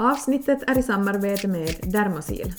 Avsnittet är i samarbete med Dermosil.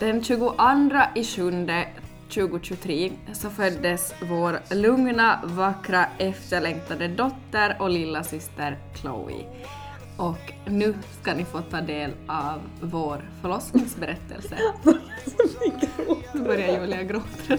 Den 22 i sjunde 2023 så föddes vår lugna, vackra, efterlängtade dotter och lilla syster Chloe. Och nu ska ni få ta del av vår förlossningsberättelse. Nu börjar Julia gråta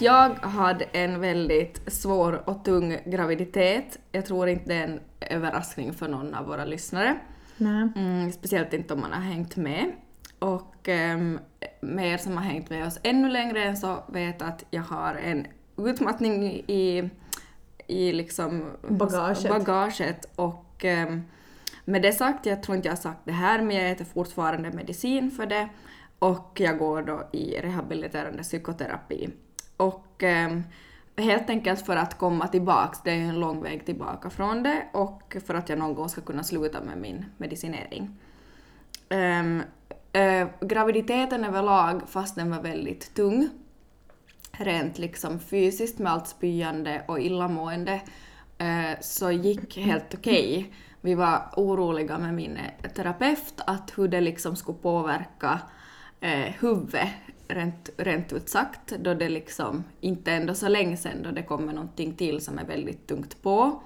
Att jag hade en väldigt svår och tung graviditet, jag tror inte det är en överraskning för någon av våra lyssnare. Nej. Mm, speciellt inte om man har hängt med. Och um, med er som har hängt med oss ännu längre än så vet att jag har en utmattning i, i liksom Bagaget. bagaget. Och ehm, med det sagt, jag tror inte jag har sagt det här, men jag äter fortfarande medicin för det. Och jag går då i rehabiliterande psykoterapi. Och eh, helt enkelt för att komma tillbaks, det är en lång väg tillbaka från det, och för att jag någon gång ska kunna sluta med min medicinering. Um, eh, graviditeten överlag, fast den var väldigt tung, rent liksom fysiskt med allt spyande och illamående, eh, så gick helt okej. Vi var oroliga med min terapeut att hur det liksom skulle påverka eh, huvudet, rent, rent ut sagt, då det liksom inte ändå så länge sedan då det kommer någonting till som är väldigt tungt på.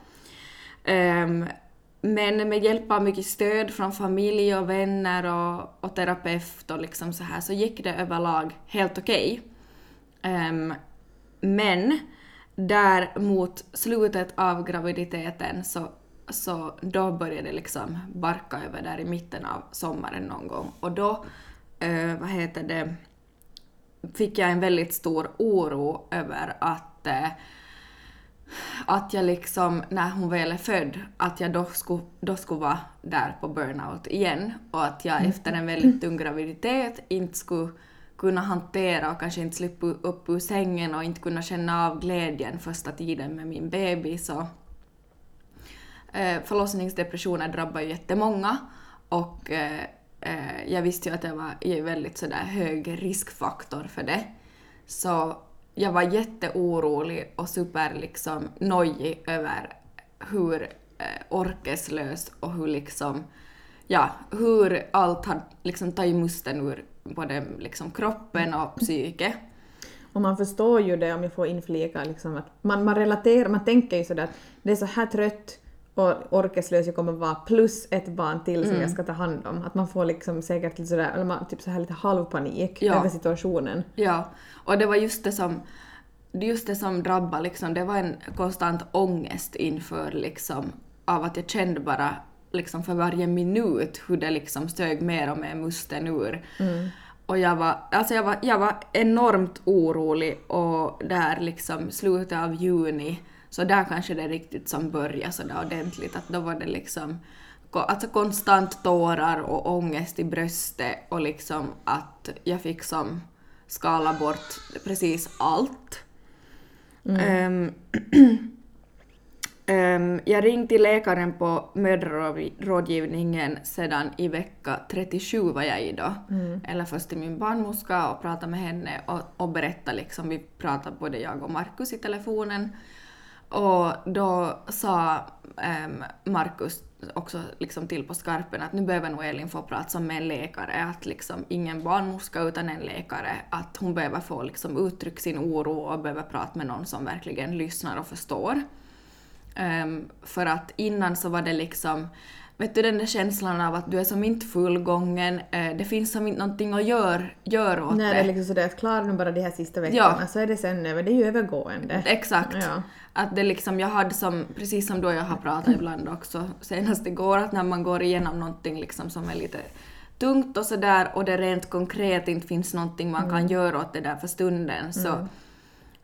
Um, men med hjälp av mycket stöd från familj och vänner och, och terapeut och liksom så här så gick det överlag helt okej. Ehm, men där mot slutet av graviditeten så, så då började det liksom barka över där i mitten av sommaren någon gång och då, uh, vad heter det, fick jag en väldigt stor oro över att eh, att jag liksom, när hon väl är född, att jag då skulle, då skulle vara där på burnout igen. Och att jag efter en väldigt tung graviditet inte skulle kunna hantera och kanske inte slippa upp ur sängen och inte kunna känna av glädjen första tiden med min bebis. Och, eh, förlossningsdepressioner drabbar ju jättemånga. Och eh, eh, jag visste ju att jag var i väldigt sådär hög riskfaktor för det. Så jag var jätteorolig och super liksom nojig över hur eh, orkeslös och hur liksom, ja, hur allt hade liksom tagit musten ur både liksom kroppen och psyket. Och man förstår ju det om jag får inflika liksom att man, man relaterar, man tänker ju sådär att det är så här trött och orkeslös jag kommer vara plus ett barn till som jag ska ta hand om. Att man får liksom säkert lite sådär, eller man, typ så här lite halvpanik Ja. över situationen. Ja, och det var just det som, just det som drabbade liksom, det var en konstant ångest inför liksom, av att jag kände bara liksom för varje minut hur det liksom sög mer och mer musten ur. Och jag var, alltså jag var, jag var enormt orolig och där liksom slutet av juni, så där kanske det riktigt som började sådär ordentligt, att då var det liksom alltså konstant tårar och ångest i bröstet och liksom att jag fick som skala bort precis allt. Ehm, ehm, jag ringde till läkaren på mödrarådgivningen sedan i vecka 37 var jag i då. Eller först till min barnmorska och pratade med henne och, och berättade liksom, vi pratade både jag och Markus i telefonen. Och då sa ehm, Markus också liksom till på skarpen att nu behöver nog Elin få prata med en läkare, att liksom ingen barnmorska utan en läkare, att hon behöver få liksom uttrycka sin oro och behöver prata med någon som verkligen lyssnar och förstår. Ehm, för att innan så var det liksom, vet du den där känslan av att du är som inte fullgången, eh, det finns som inte någonting att göra gör åt När det det. är liksom sådär att klarar nu bara de här sista veckorna Ja. så är det sen över, det är ju övergående. Exakt. Ja. Att det liksom, jag hade som, precis som då jag har pratat ibland också senast igår, att när man går igenom någonting liksom som är lite tungt och sådär och det rent konkret inte finns någonting man kan göra åt det där för stunden så,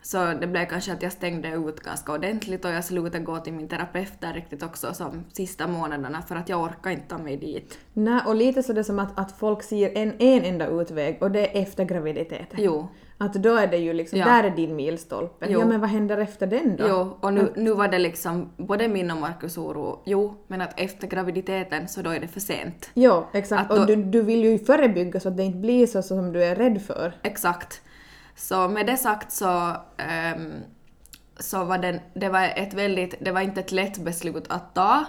så det blev kanske att jag stängde ut ganska ordentligt och jag slutade gå till min terapeut där riktigt också som sista månaderna för att jag orkar inte ta mig dit. Nej, och lite sådär som att, att folk ser en, en enda utväg och det är efter graviditeten. Jo. Att då är det ju liksom, Ja. där är din milstolpe. Jo. Ja men vad händer efter den då? Jo, och nu, nu var det liksom både min och Markus oro, jo, men att efter graviditeten så då är det för sent. Jo, exakt. Att då- Och du, du vill ju förebygga så att det inte blir så som du är rädd för. Exakt. Så med det sagt så, ehm, så var det, det var ett väldigt, det var inte ett lätt beslut att ta,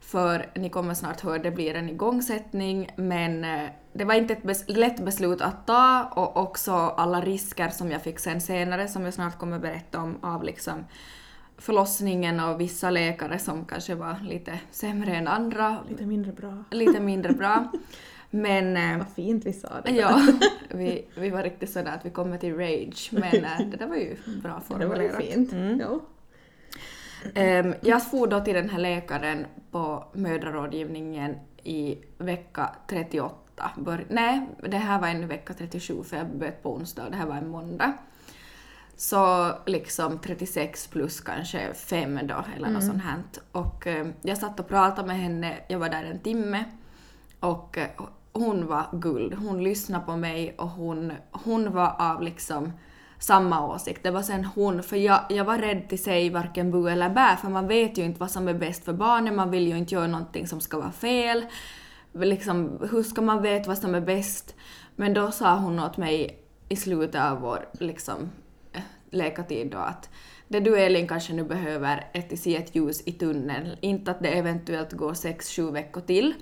för ni kommer snart höra, det blir en igångsättning, men eh, det var inte ett bes, lätt beslut att ta och också alla risker som jag fick sen senare, som jag snart kommer berätta om, av liksom förlossningen och vissa läkare som kanske var lite sämre än andra, Lite mindre bra. lite mindre bra. Men eh, Vad fint vi sa det. Ja, vi, vi var riktigt sådär att vi kommer till rage, men äh, det där var ju bra Det var ju formulerat. fint. Mm. Jo. Ehm, jag for då till den här läkaren på mödrarådgivningen i vecka 38. Bör, nej, det här var ännu vecka 37 för jag började på onsdag och det här var en måndag. Så liksom 36 plus kanske 5 då eller något sånt här. Och eh, jag satt och pratade med henne, jag var där en timme och eh, hon var guld. Hon lyssnade på mig och hon, hon var av liksom samma åsikt. Det var sen hon, för jag, jag var rädd till sig varken bu eller bä, för man vet ju inte vad som är bäst för barnet, man vill ju inte göra någonting som ska vara fel. Liksom, hur ska man veta vad som är bäst? Men då sa hon åt mig i slutet av vår liksom, eh, läkartid då att det du Elin kanske nu behöver är att se ett ljus i tunneln. Inte att det eventuellt går sex sju veckor till,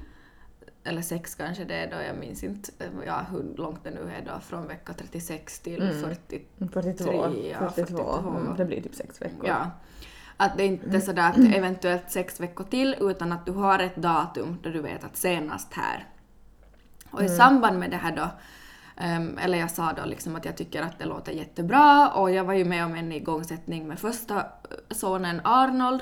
eller sex kanske det är då, jag minns inte ja, hur långt det nu är då, från vecka 36 till Mm. 40. 42. ja, 42. 42. Mm, det blir typ sex veckor. Ja. Att det inte är sådär att eventuellt sex veckor till, utan att du har ett datum då du vet att senast här. Och i samband med det här då, ehm, eller jag sa då liksom att jag tycker att det låter jättebra och jag var ju med om en igångsättning med första eh, sonen Arnold.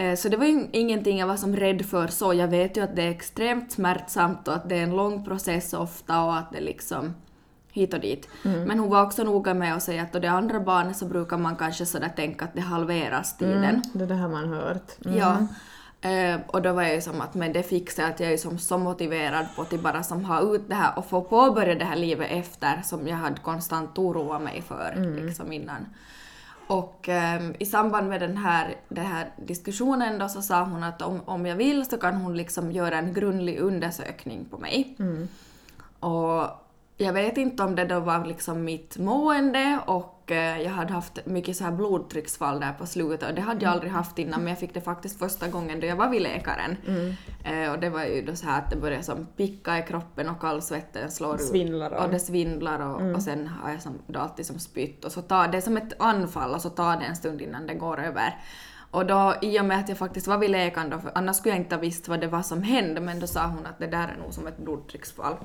Eh, Så det var ju ingenting jag var som rädd för så. Jag vet ju att det är extremt smärtsamt och att det är en lång process ofta och att det liksom hit och dit. Men hon var också noga med att säga att då det andra barnet så brukar man kanske sådär tänka att det halveras tiden. Mm, det där har man hört. Mm. Ja. Eh, och då var jag ju som att men det fixar jag, att jag är ju som så motiverad på att bara som ha ut det här och få påbörja det här livet efter som jag hade konstant oroat mig för liksom innan. Och ehm, i samband med den här, den här diskussionen då så sa hon att om, om jag vill så kan hon liksom göra en grundlig undersökning på mig. Och jag vet inte om det då var liksom mitt mående och jag hade haft mycket så här blodtrycksfall där på slutet och det hade jag aldrig haft innan men jag fick det faktiskt första gången då jag var vid läkaren. Eh, och det var ju då så här att det började som picka i kroppen och kallsvetten slår ut. Svindlar Och det svindlar och, och sen har jag som, då alltid som spytt och så tar det är som ett anfall och så tar det en stund innan det går över. Och då i och med att jag faktiskt var vid läkaren då, för annars skulle jag inte ha visst vad det var som hände men då sa hon att det där är nog som ett blodtrycksfall.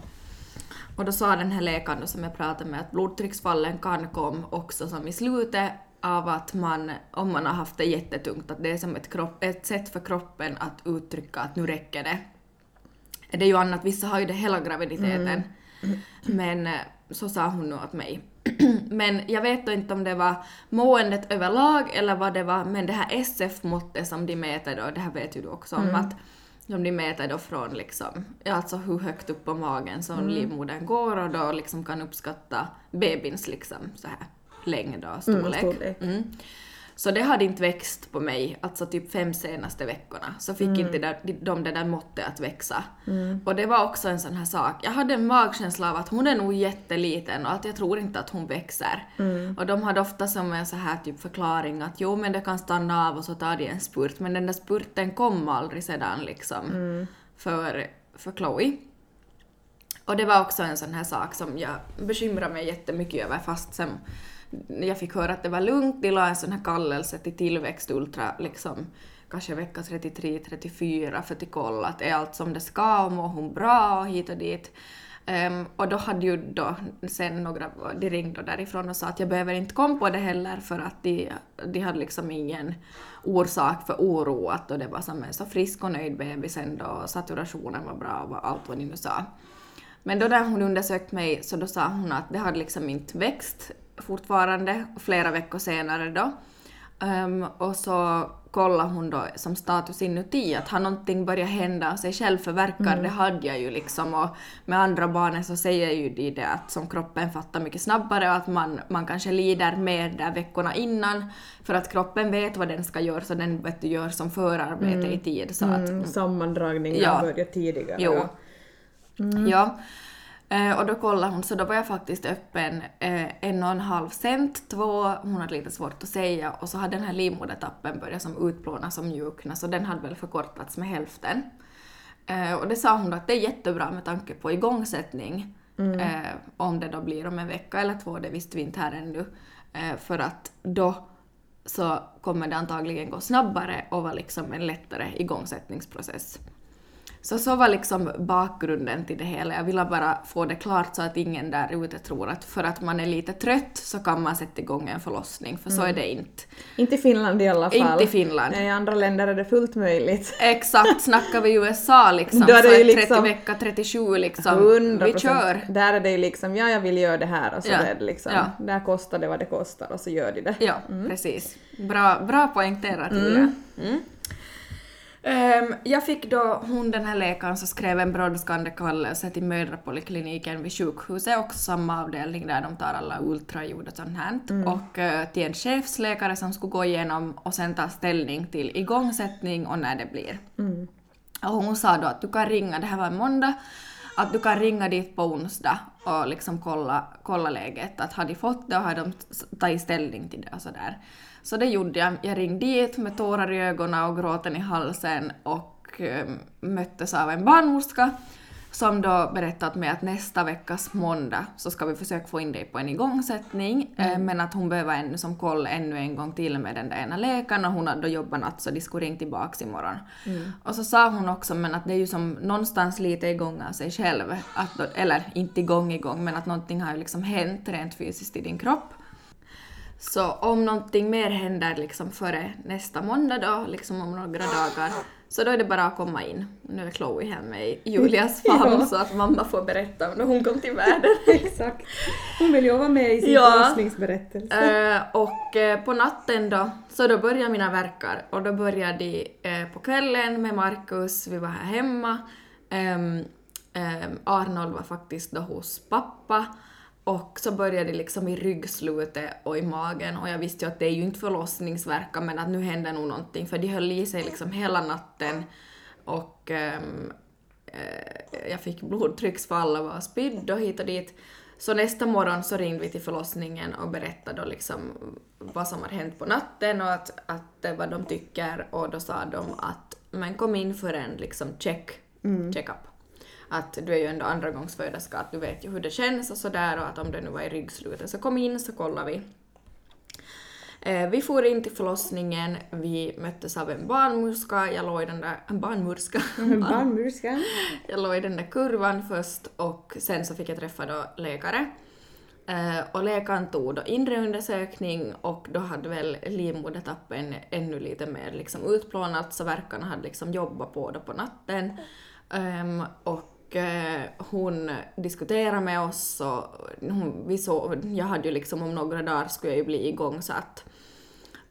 Och då sa den här läkaren som jag pratade med att blodtrycksfallen kan komma också som i slutet av att man, om man har haft det jättetungt, att det är som ett, kropp, ett sätt för kroppen att uttrycka att nu räcker det. Det är ju annat, vissa har ju det hela graviditeten. Men eh, så sa hon nog åt mig. men jag vet då inte om det var måendet överlag eller vad det var, men det här SF-måttet som de mäter då, det här vet ju du också om att som de mäter då från liksom, alltså hur högt upp på magen som livmodern går och då liksom kan uppskatta bebins liksom så här längd och storlek. storlek. Mm. Så det hade inte växt på mig, alltså typ fem senaste veckorna, så fick inte de, de det där måttet att växa. Och det var också en sån här sak, jag hade en magkänsla av att hon är nog jätteliten och att jag tror inte att hon växer. Och de hade ofta som en så här typ förklaring att jo men det kan stanna av och så tar det en spurt, men den där spurten kom aldrig sedan liksom för, för Chloe. Och det var också en sån här sak som jag bekymrar mig jättemycket över fast sen jag fick höra att det var lugnt, de la en sån här kallelse till Tillväxt Ultra liksom kanske vecka 33-34 för att kolla att är allt som det ska och mår hon bra och hit och dit. Um, och då hade ju då sen några, de ringde därifrån och sa att jag behöver inte komma på det heller för att de, de hade liksom ingen orsak för oro att då det var som en så frisk och nöjd bebis ändå och saturationen var bra och allt vad ni nu sa. Men då när hon undersökte mig så då sa hon att det hade liksom inte växt fortfarande, flera veckor senare då. Ehm, och så kollade hon då som status inuti att har någonting börjat hända av sig själv för verkar det hade jag ju liksom och med andra barnen så säger ju de det att som kroppen fattar mycket snabbare och att man, man kanske lider mer där veckorna innan för att kroppen vet vad den ska göra så den vet du, gör som förarbete i tid så att Mm, sammandragningen Ja. börjar tidigare. Jo. ja. Ja. Eh, och då kollade hon, så då var jag faktiskt öppen eh, en och en halv cent, två, hon hade lite svårt att säga, och så hade den här livmodertappen börjat som utplånas och mjukna, så den hade väl förkortats med hälften. Eh, och det sa hon då att det är jättebra med tanke på igångsättning, eh, om det då blir om en vecka eller två, det visste vi inte här ännu, eh, för att då så kommer det antagligen gå snabbare och vara liksom en lättare igångsättningsprocess. Så så var liksom bakgrunden till det hela. Jag ville bara få det klart så att ingen där ute tror att för att man är lite trött så kan man sätta igång en förlossning, för så är det inte. Inte i Finland i alla fall. Inte i Finland. I andra länder är det fullt möjligt. Exakt, snackar vi USA liksom, Då är det så är 30 liksom- vecka 37 liksom, 100 vi kör. Där är det ju liksom, ja jag vill göra det här och så Ja. är det liksom, Ja. där kostar det vad det kostar och så gör de det. Ja, precis. Bra, bra poängterat Julia. Mm. Ehm, jag fick då, hon den här läkaren som skrev en brådskande kallelse till mödrapolikliniken vid sjukhuset, också samma avdelning där de tar alla ultraljud och sånt här. Och eh, till en chefsläkare som skulle gå igenom och sen ta ställning till igångsättning och när det blir. Och hon sa då att du kan ringa, det här var en måndag, att du kan ringa dit på onsdag och liksom kolla, kolla läget. Att har de fått det och har de tagit ställning till det och sådär. Så det gjorde jag. Jag ringde dit med tårar i ögonen och gråten i halsen och eh, möttes av en barnmorska som då berättat mig att nästa veckas måndag så ska vi försöka få in dig på en igångsättning eh, men att hon behöver ännu som koll ännu en gång till med den där ena läkaren och hon hade då jobbat natt så de skulle ringa tillbaks imorgon. Och så sa hon också men att det är ju som någonstans lite igång av sig själv, att då, eller inte igång igång men att någonting har ju liksom hänt rent fysiskt i din kropp. Så om någonting mer händer liksom före nästa måndag då, liksom om några dagar, så då är det bara att komma in. Nu är Chloe hemma i Julias famn Ja. så att mamma får berätta om när hon kom till världen. Exakt. Hon vill ju vara med i sin Ja. förlossningsberättelse. Eh, och eh, på natten då, så då började mina verkar och då började de eh, på kvällen med Markus, vi var här hemma. Ehm, ehm, Arnold var faktiskt då hos pappa och så började det liksom i ryggslutet och i magen. Och jag visste ju att det är ju inte förlossningsverkar men att nu händer nog någonting. För de höll i sig liksom hela natten. Och ehm, eh, jag fick blodtrycksfall och var spydd och hit och dit. Så nästa morgon så ringde vi till förlossningen och berättade då liksom vad som har hänt på natten och att, att eh, vad de tycker. Och då sa de att men kom in för en liksom check, check-up. Att du är ju ändå andragångsföderska, att du vet ju hur det känns och sådär och att om det nu var i ryggslutet så kom in så kollar vi. Eh, vi for in till förlossningen, vi möttes av en barnmorska, jag låg i den där, en barnmorska, Barnmorskan. jag låg i den där kurvan först och sen så fick jag träffa då läkare. Eh, och läkaren tog då inre undersökning och då hade väl livmodertappen ännu lite mer liksom utplånat så verkarna hade liksom jobbat på det på natten. Ehm, och hon diskuterade med oss och hon, vi sov, jag hade ju liksom om några dagar skulle jag ju bli igångsatt.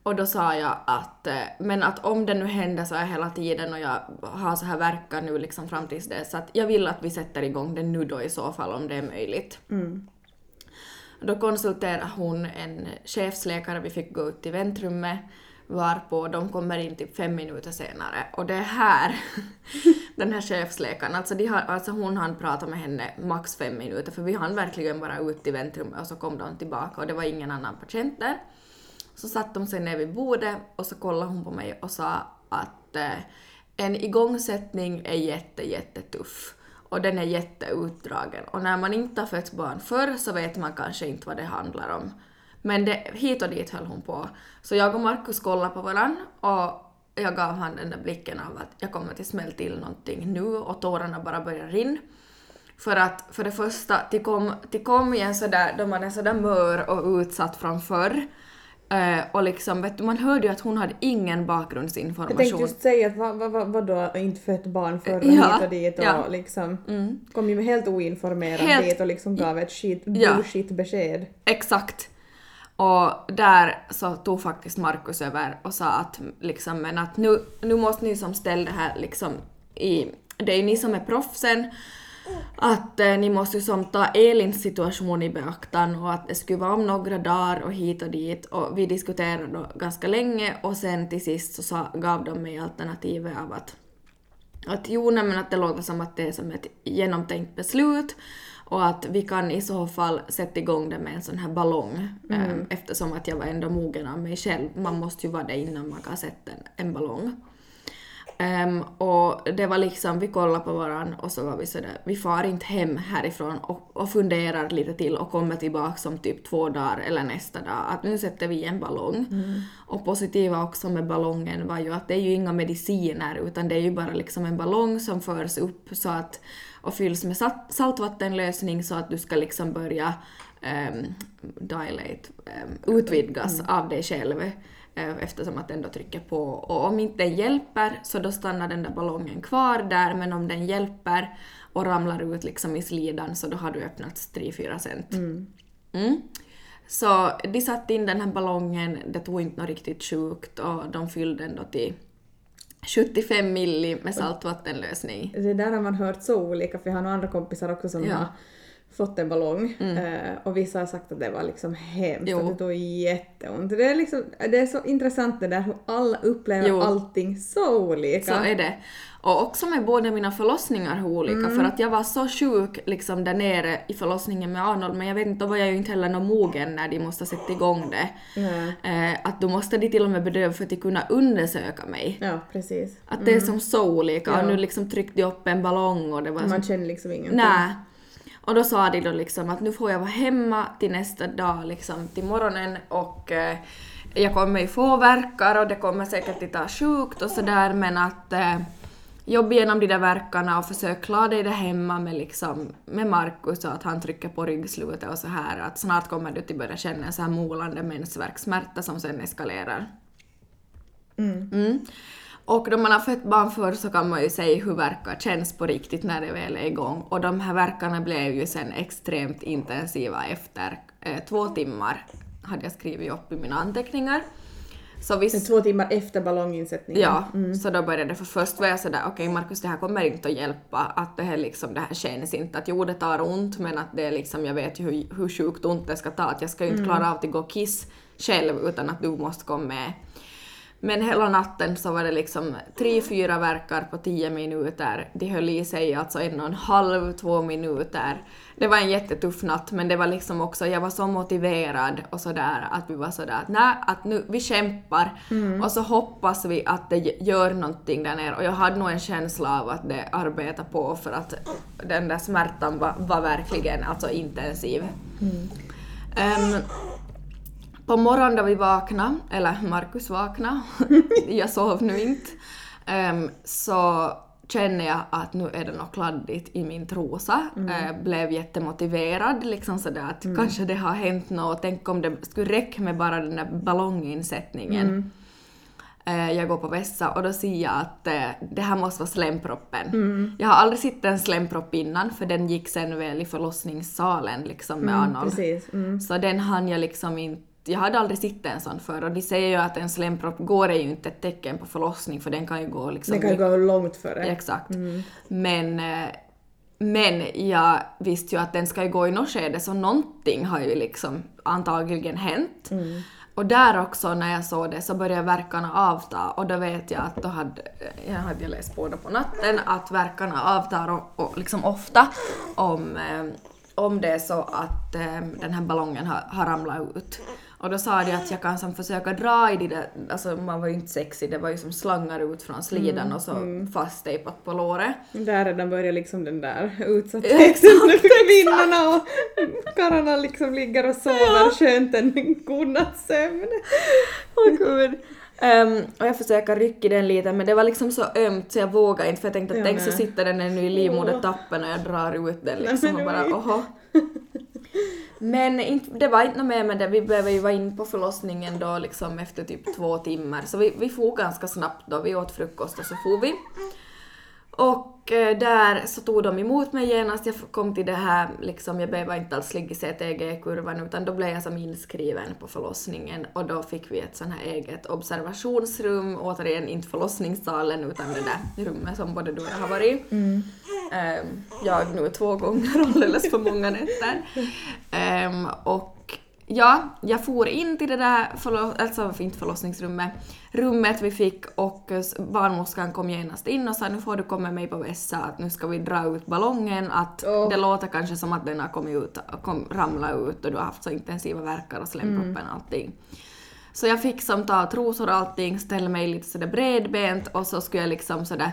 Och då sa jag att, eh, men att om det nu händer så här hela tiden och jag har så här verkar nu liksom fram tills dess, att jag vill att vi sätter igång det nu då i så fall om det är möjligt. Då konsulterade hon en chefsläkare, vi fick gå ut till väntrummet varpå de kommer in typ fem minuter senare. Och det är här, den här chefsläkaren, alltså, de har, alltså hon hann prata med henne max fem minuter för vi hann verkligen bara ut i väntrummet och så kom de tillbaka och det var ingen annan patient där. Så satt de sig ner vid bordet och så kollade hon på mig och sa att eh, en igångsättning är jätte, jättetuff och den är jätteutdragen. Och när man inte har fött barn förr så vet man kanske inte vad det handlar om. Men det, hit och dit höll hon på. Så jag och Markus kollade på varandra och jag gav han den där blicken av att jag kommer att smälla till någonting nu och tårarna bara börjar rinna. För att för det första, de kom, de kom i en sådär, de var en sådär mör och utsatt från förr. Eh, och liksom, vet du, man hörde ju att hon hade ingen Jag bakgrundsinformation. tänkte just säga att vad, vad, vad, vadå inte fött barn förr och Ja, hit och dit och ja. liksom Mm. kom ju helt oinformerad Helt- dit och liksom gav ett skit, Ja. bullshit besked. Exakt. Och där så tog faktiskt Markus över och sa att liksom, men att nu, nu måste ni som ställer det här liksom i, det är ju ni som är proffsen, att eh, ni måste ju som ta Elins situation i beaktan och att det skulle vara om några dagar och hit och dit. Och vi diskuterade då ganska länge och sen till sist så sa, gav de mig alternativet av att att jo, nej, men att det låter som att det är som ett genomtänkt beslut och att vi kan i så fall sätta igång det med en sån här ballong eh, eftersom att jag var ändå mogen av mig själv. Man måste ju vara det innan man kan sätta en, en ballong. Ehm, och det var liksom, vi kollade på varandra och så var vi sådär, vi far inte hem härifrån och, och funderar lite till och kommer tillbaka om typ två dagar eller nästa dag. Att nu sätter vi en ballong. Och positiva också med ballongen var ju att det är ju inga mediciner utan det är ju bara liksom en ballong som förs upp så att och fylls med salt, saltvattenlösning så att du ska liksom börja um, dilate, ehm, utvidgas av dig själv eftersom att den då trycker på. Och om inte den hjälper så då stannar den där ballongen kvar där men om den hjälper och ramlar ut liksom i slidan så då har du öppnat 3-4 cent. Mm. Så de satte in den här ballongen, det tog inte något riktigt sjukt och de fyllde den då till 75 milli med saltvattenlösning. Det där har man hört så olika för jag har några andra kompisar också som Ja. Mm. har fått en ballong eh, och vissa har sagt att det var liksom hemskt, Jo. att det tog jätteont. Det är, liksom, det är så intressant det där hur alla upplever Jo. allting så olika. Så är det. Och också med båda mina förlossningar hur olika, för att jag var så sjuk liksom där nere i förlossningen med Arnold, men jag vet inte, då var jag ju inte heller någon mogen när de måste sätta igång det. Nej. Eh, att då måste de till och med bedöva för att de kunna undersöka mig. Ja, precis. Att det är som så olika, och Ja. nu liksom tryckte de upp en ballong och det var Man så... känner liksom ingenting. Nej. Och då sa de då liksom att nu får jag vara hemma till nästa dag, liksom till morgonen och eh, jag kommer ju få verkar och det kommer säkert att ta sjukt och sådär men att eh, jobba igenom de där verkarna och försök klara dig där hemma med liksom med Markus och att han trycker på ryggslutet och så här att snart kommer du till börja känna en så här molande mensvärkssmärta som sen eskalerar. Mm. Och då man har fött barn förr så kan man ju säga hur verkar känns på riktigt när det väl är igång. Och de här verkarna blev ju sen extremt intensiva efter eh, två timmar, hade jag skrivit upp i mina anteckningar. Så visst, Två timmar efter ballonginsättningen. ja, så då började det, för först var jag sådär okej Markus det här kommer inte att hjälpa, att det här liksom, det här känns inte, att jo det tar ont men att det är liksom, jag vet ju hur, hur sjukt ont det ska ta, att jag ska ju inte klara av att gå och kiss själv utan att du måste komma med. Men hela natten så var det liksom tre, fyra verkar på tio minuter. De höll i sig alltså en och en halv, två minuter. Det var en jättetuff natt men det var liksom också, jag var så motiverad och sådär att vi var sådär att nej, att nu, vi kämpar och så hoppas vi att det gör någonting där nere och jag hade nog en känsla av att det arbetar på för att den där smärtan var, var verkligen alltså intensiv. Ehm, på morgonen då vi vaknade, eller Markus vaknade, jag sov nu inte, ehm, så känner jag att nu är det något kladdigt i min trosa. Eh, blev jättemotiverad, liksom sådär att kanske det har hänt något, tänk om det skulle räcka med bara den där ballonginsättningen. Eh, jag går på vässa och då ser jag att eh, det här måste vara slemproppen. Jag har aldrig sett en slempropp innan för den gick sen väl i förlossningssalen liksom med Mm, Arnold. Mm. Så den hann jag liksom inte jag hade aldrig sett en sån förr och de säger ju att en slempropp går är ju inte ett tecken på förlossning för den kan ju gå liksom... Den kan ju gå långt före. Exakt. Men eh, men jag visste ju att den ska ju gå i något skede så någonting har ju liksom antagligen hänt. Och där också när jag såg det så började verkarna avta och då vet jag att då hade jag hade läst på det på natten att verkarna avtar och, och liksom ofta om, eh, om det är så att eh, den här ballongen har, har ramlat ut. Och då sa de att jag kan som försöka dra i det där, alltså man var ju inte sexig, det var ju som slangar ut från slidan och så fasttejpat på låret. Där redan börjar liksom den där utsattheten för kvinnorna och karlarna liksom ligger och sover skönt en godnattsömn. Åh gud. Ehm, och jag försöker rycka i den lite men det var liksom så ömt så jag vågade inte för jag tänkte att Ja, tänk så nej. sitter den ännu i livmodertappen och jag drar ut den Nej, liksom men och bara oho. Men inte, det var inte något mer med det, vi behöver ju vara in på förlossningen då liksom efter typ två timmar. Så vi, vi for ganska snabbt då, vi åt frukost och så for vi. Och eh, där så tog de emot mig genast, jag kom till det här, liksom, jag behöver inte alls ligga i CTG-kurvan utan då blev jag som inskriven på förlossningen. Och då fick vi ett sånt här eget observationsrum, återigen inte förlossningssalen utan det där rummet som både du och jag har varit i. Ehm, jag nu två gånger, alldeles för många nätter. Ehm, och ja, jag for in till det där, förlo- alltså inte förlossningsrummet, rummet vi fick och barnmorskan kom genast in och sa nu får du komma med mig på vässa att nu ska vi dra ut ballongen, att Åh. det låter kanske som att den har kommit ut, kom, ramlat ut och du har haft så intensiva värkar och slemproppen och allting. Så jag fick som ta trosor och allting, ställa mig lite sådär bredbent och så skulle jag liksom sådär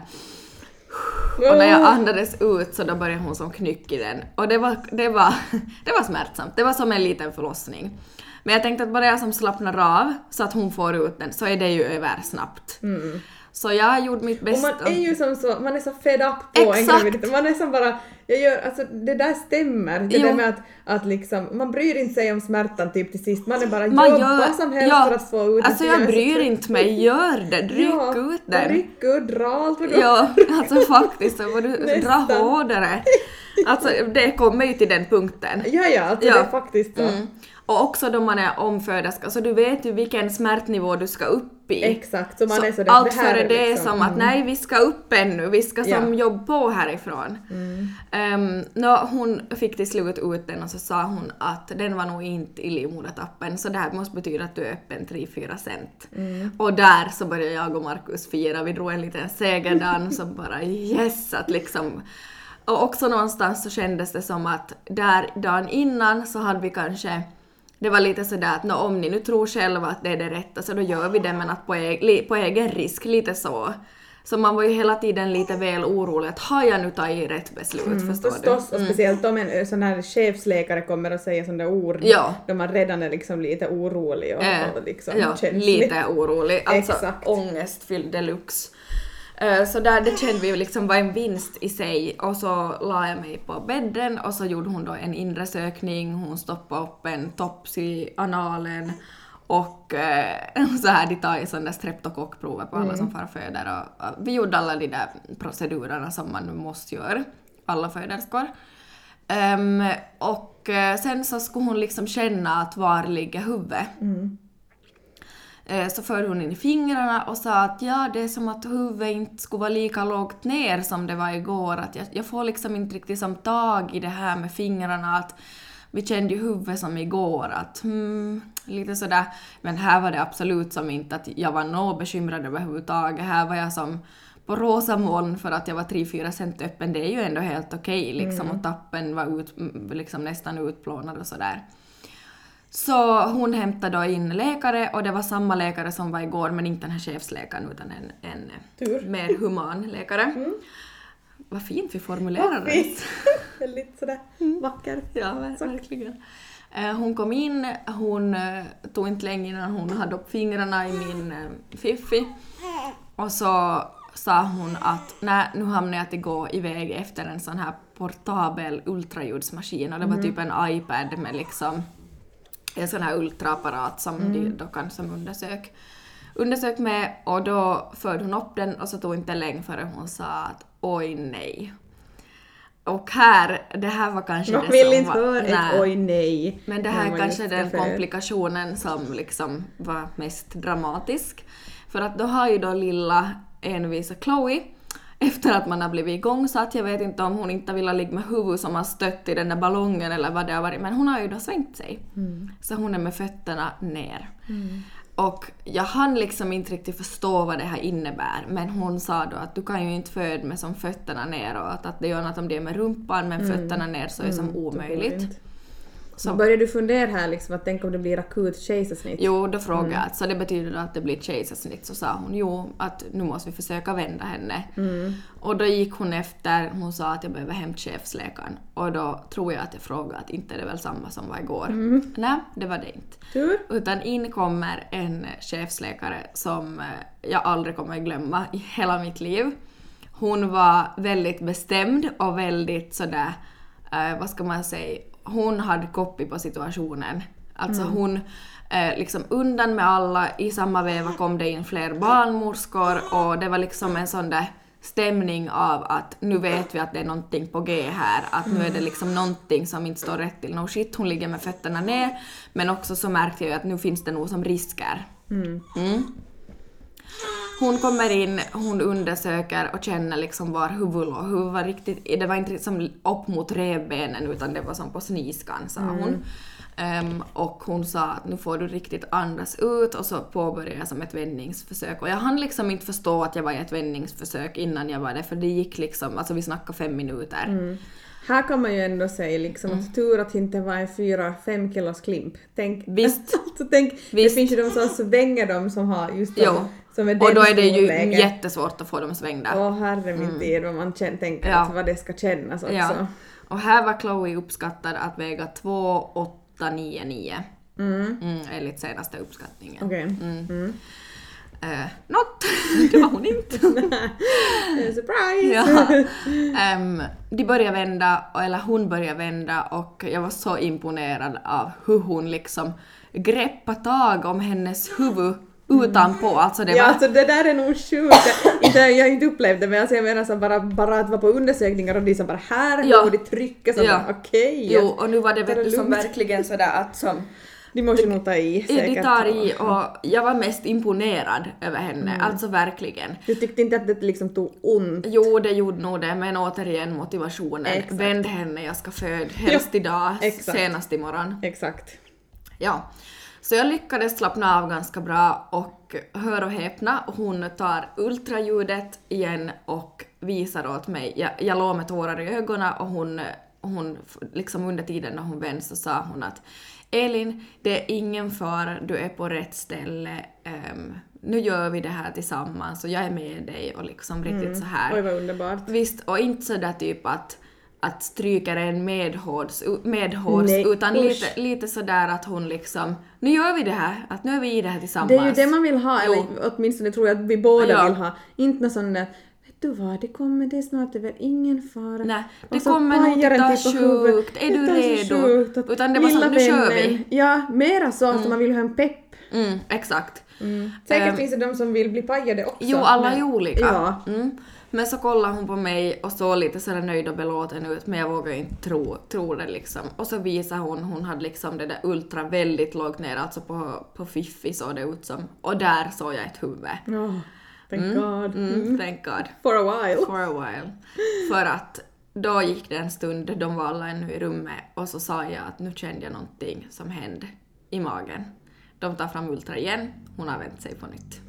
och när jag andades ut så då började hon som knyck i den. Och det var, det var, det var smärtsamt. Det var som en liten förlossning. Men jag tänkte att bara jag som slappnar av så att hon får ut den så är det ju över snabbt. Så jag gjorde mitt Och bästa. man är ju som så, man är så fed up på en Exakt. graviditet. Man är som bara, jag gör, alltså det där stämmer. Det Jo. där med att, att liksom, man bryr inte sig om smärtan typ till sist. Man är bara Man gör- som helst ja. för att få ut Alltså det. jag bryr inte mig, gör det, ryck ja, ut den. Ryck ut, dra allt vad du Ja, alltså faktiskt, så får du dra hårdare. Alltså det kommer ju till den punkten. Ja, ja, alltså Ja. det är faktiskt så. Mm. Och också då man är omföderska, så du vet ju vilken smärtnivå du ska upp i. Exakt, så man Så är sådär, allt det före det är liksom, som att nej, vi ska upp ännu, vi ska som Ja. Mm. jobba på härifrån. Um, nå, hon fick till slut ut den och så sa hon att den var nog inte i livmodertappen så det här måste betyda att du är öppen 3-4 cent. Mm. Och där så började jag och Markus fira, vi drog en liten segerdans och bara yes att liksom och också någonstans så kändes det som att där dagen innan så hade vi kanske det var lite sådär att om ni nu tror själva att det är det rätta så då gör vi det men att på, e- på egen risk, lite så. Så man var ju hela tiden lite väl orolig att har jag nu tagit rätt beslut, förstår Mm, Förstås, du? och speciellt om en sån här chefsläkare kommer och säger sådana ord Ja. då man redan är liksom lite orolig och, Eh, och liksom ja, känslig. lite orolig. Alltså Exakt. ångestfylld deluxe. Eh, Så där, det kände vi ju liksom var en vinst i sig och så la jag mig på bädden och så gjorde hon då en inre sökning, hon stoppade upp en tops i analen och eh, så här, de tar ju sådana streptokockprover på alla som far föder och, och vi gjorde alla de där procedurerna som man måste göra, alla föderskor. Ehm, och eh, sen så skulle hon liksom känna att var ligger huvudet. Eh, Så förde hon in i fingrarna och sa att ja, det är som att huvudet inte skulle vara lika lågt ner som det var igår. Att jag, jag får liksom inte riktigt som tag i det här med fingrarna. Att vi kände ju huvudet som igår. Att hmm, lite sådär. Men här var det absolut som inte att jag var nå bekymrad överhuvudtaget. Här var jag som på rosa moln för att jag var 3-4 cent öppen. Det är ju ändå helt okej liksom. Och tappen var ut, liksom nästan utplånad och sådär. Så hon hämtade då in läkare och det var samma läkare som var igår men inte den här chefsläkaren utan en, en Tur. mer human läkare. Vad fint vi formulerar det. Väldigt sådär vacker. Ja, ver- verkligen. Eh, Hon kom in, hon eh, tog inte länge innan hon hade upp fingrarna i min eh, fiffi och så sa hon att nej, nu hamnar jag att gå iväg efter en sån här portabel ultraljudsmaskin och det var typ en iPad med liksom en sån här ultraapparat som de då kan som undersök, undersök med och då förde hon upp den och så tog inte länge före hon sa att oj nej. Och här, det här var kanske Man det vill som inte var... höra nej. ett oj nej. Men det här är kanske den föda. komplikationen som liksom var mest dramatisk. För att då har ju då lilla envisa Chloe efter att man har blivit igångsatt. Jag vet inte om hon inte vill ligga med huvudet som har stött i den där ballongen eller vad det har varit, men hon har ju då svängt sig. Så hon är med fötterna ner. Och jag hann liksom inte riktigt förstå vad det här innebär, men hon sa då att du kan ju inte föda med som fötterna neråt, att det gör något om det är med rumpan men fötterna ner så är det som omöjligt. Så började du fundera här liksom att tänk om det blir akut kejsarsnitt? Jo, då frågade jag, så det betyder att det blir kejsarsnitt? Så sa hon jo, att nu måste vi försöka vända henne. Och då gick hon efter, hon sa att jag behöver hem chefsläkaren. Och då tror jag att jag frågade att inte är det väl samma som var igår? Nej, det var det inte. Tur? Utan in kommer en chefsläkare som eh, jag aldrig kommer glömma i hela mitt liv. Hon var väldigt bestämd och väldigt sådär, eh, vad ska man säga, hon hade koppig på situationen. Alltså hon eh, liksom undan med alla, i samma veva kom det in fler barnmorskor och det var liksom en sån där stämning av att nu vet vi att det är någonting på G här, att nu är det liksom någonting som inte står rätt till. No shit, hon ligger med fötterna ner, men också så märkte jag ju att nu finns det nog som risker. Mm. Hon kommer in, hon undersöker och känner liksom var huvudet låg. Huvudet var riktigt, det var inte som upp mot revbenen utan det var som på sniskan sa hon. Ehm, och hon sa att nu får du riktigt andas ut och så påbörjade jag som ett vändningsförsök. Och jag hann liksom inte förstå att jag var i ett vändningsförsök innan jag var det för det gick liksom, alltså vi snackade fem minuter. Här kan man ju ändå säga liksom att tur att det inte var en 4-5 kilos klimp. Tänk, Visst. alltså, tänk, det Visst. finns ju de som svänger dem som har just de, Och då är det ju storleken. jättesvårt att få dem svängda. Åh herre min tid vad man känner, tänker Ja. att vad det ska kännas också. Ja. Och här var Chloe uppskattad att väga 2,899. Mm. Mm, enligt senaste uppskattningen. Okej. Mm. Mm. Eh, not! det var hon inte. Surprise! ja. Ehm, de började vända, eller hon började vända och jag var så imponerad av hur hon liksom greppade tag om hennes huvud utanpå. Alltså det Ja, var... alltså det där är nog sjukt. Inte, jag har inte upplevt det men alltså jag menar så bara, bara att vara på undersökningar och de som bara här Ja. och de trycker så Ja. okej. Jo, och nu var det vet du som verkligen sådär att som... De måste nog ta i De säkert. tar i och jag var mest imponerad över henne, Mm. alltså verkligen. Du tyckte inte att det liksom tog ont? Jo, det gjorde nog det, men återigen motivationen. Exakt. Vänd henne, jag ska föda, helst idag, exakt. senast imorgon. Exakt. Ja. Så jag lyckades slappna av ganska bra och hör och häpna, hon tar ultraljudet igen och visar åt mig. Jag, jag låg med tårar i ögonen och hon, hon, liksom under tiden när hon vände så sa hon att Elin, det är ingen fara, du är på rätt ställe. ehm, nu gör vi det här tillsammans och jag är med dig och liksom riktigt så här. Oj vad underbart. Visst, och inte sådär typ att, att stryka en medhårs, medhårs Nej, utan usch. lite, lite sådär att hon liksom, nu gör vi det här, att nu är vi i det här tillsammans. Det är ju det man vill ha, Jo. eller åtminstone tror jag att vi båda Ja. vill ha. Inte någon sån där Vet du vad, det kommer, det är snart över, ingen fara. Nej, det så kommer nog pajar att den ta på huvudet. sjukt. Är Det du tar så redo? sjukt att Utan det var som, nu kör vi. Ja, mera så, så man vill ha en pepp. Mm, exakt. Säkert Ehm, finns det de som vill bli pajade också. Jo, alla är olika. Ja. Mm. Men så kollade hon på mig och såg lite sådär nöjd och belåten ut men jag vågade inte tro, tro det liksom. Och så visade hon, hon hade liksom det där ultra väldigt lågt ner, alltså på, på fiffi såg det ut som. Och där såg jag ett huvud. Oh, thank God. Mm, thank God. For a while. For a while. För att då gick det en stund, de var alla ännu i rummet och så sa jag att nu kände jag någonting som hände i magen. De tar fram ultra igen, hon har vänt sig på nytt.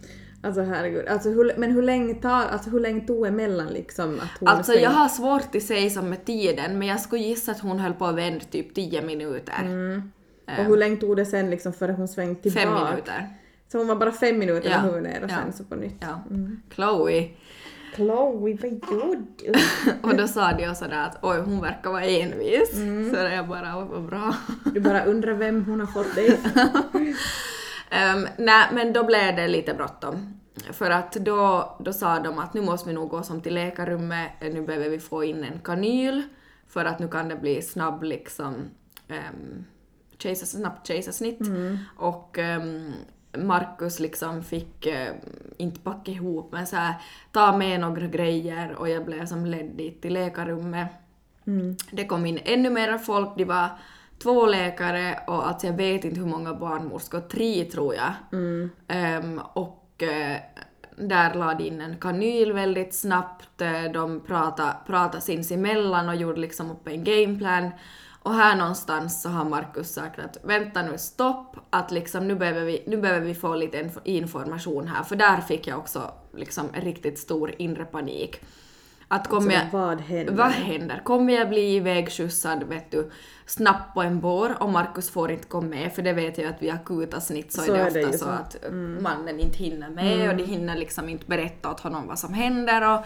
Alltså herregud. Alltså, hur, men hur länge, tar, alltså, hur länge tog emellan liksom att hon Alltså svängde? jag har svårt att säga som med tiden men jag skulle gissa att hon höll på att vända typ 10 minuter. Och hur länge tog det sen liksom före hon svängde tillbaka? Fem minuter. Så hon var bara fem minuter Ja. med huvudet ner och Ja. sen så på nytt. Ja. Chloe. Chloe, vad gjorde du? Och då sa de sådär att oj hon verkar vara envis. Så jag bara vad bra. Du bara undrar vem hon har fått dig. Um, nej, men då blev det lite bråttom. För att då, då sa de att nu måste vi nog gå som till läkarrummet, nu behöver vi få in en kanyl för att nu kan det bli snabb liksom um, snabbt kejsarsnitt. Och um, Markus liksom fick uh, inte packa ihop men så här, ta med några grejer och jag blev som ledd dit till läkarrummet. Det kom in ännu mer folk, det var två läkare och alltså jag vet inte hur många barnmorskor, tre tror jag. Ehm, och eh, där lade in en kanyl väldigt snabbt, eh, de pratade, pratade sinsemellan och gjorde liksom upp en gameplan. Och här någonstans så har Markus sagt att vänta nu, stopp, att liksom nu behöver vi, nu behöver vi få lite inf- information här, för där fick jag också liksom en riktigt stor inre panik. Att kommer jag, Så vad händer? vad händer? Kommer jag bli ivägskjutsad, vet du, snabbt på en bår och Markus får inte komma med för det vet jag att vid akuta snitt så, Så är det är det ofta så, att mannen inte hinner med och de hinner liksom inte berätta åt honom vad som händer och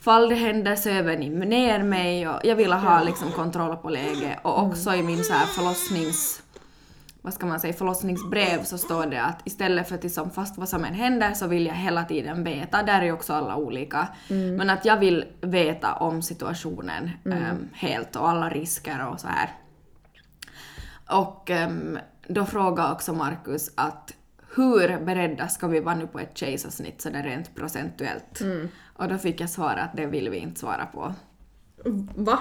fall det händer så över ni ner mig och jag ville ha liksom kontroll på läget och också i min så här förlossnings vad ska man säga, förlossningsbrev så står det att istället för att liksom fast vad som än händer så vill jag hela tiden veta, där är ju också alla olika, men att jag vill veta om situationen em, helt och alla risker och så här. Och em, då frågade också Markus att hur beredda ska vi vara nu på ett kejsarsnitt så det är rent procentuellt? Och då fick jag svara att det vill vi inte svara på. Va?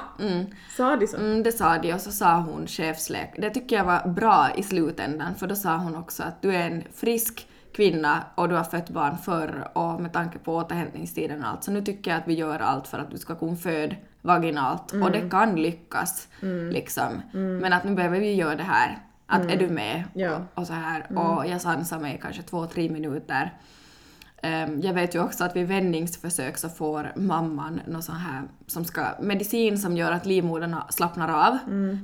Sa de så? Mm, det sa de och så sa hon chefsläkare. Det tycker jag var bra i slutändan för då sa hon också att du är en frisk kvinna och du har fött barn förr och med tanke på återhämtningstiden och allt så nu tycker jag att vi gör allt för att du ska kunna föda vaginalt och det kan lyckas liksom. Men att nu behöver vi göra det här. Att är du med? Ja. Och, och så här. Och jag sansade mig kanske två, tre minuter. Ehm, jag vet ju också att vid vändningsförsök så får mamman något sånt här som ska, medicin som gör att livmodern slappnar av.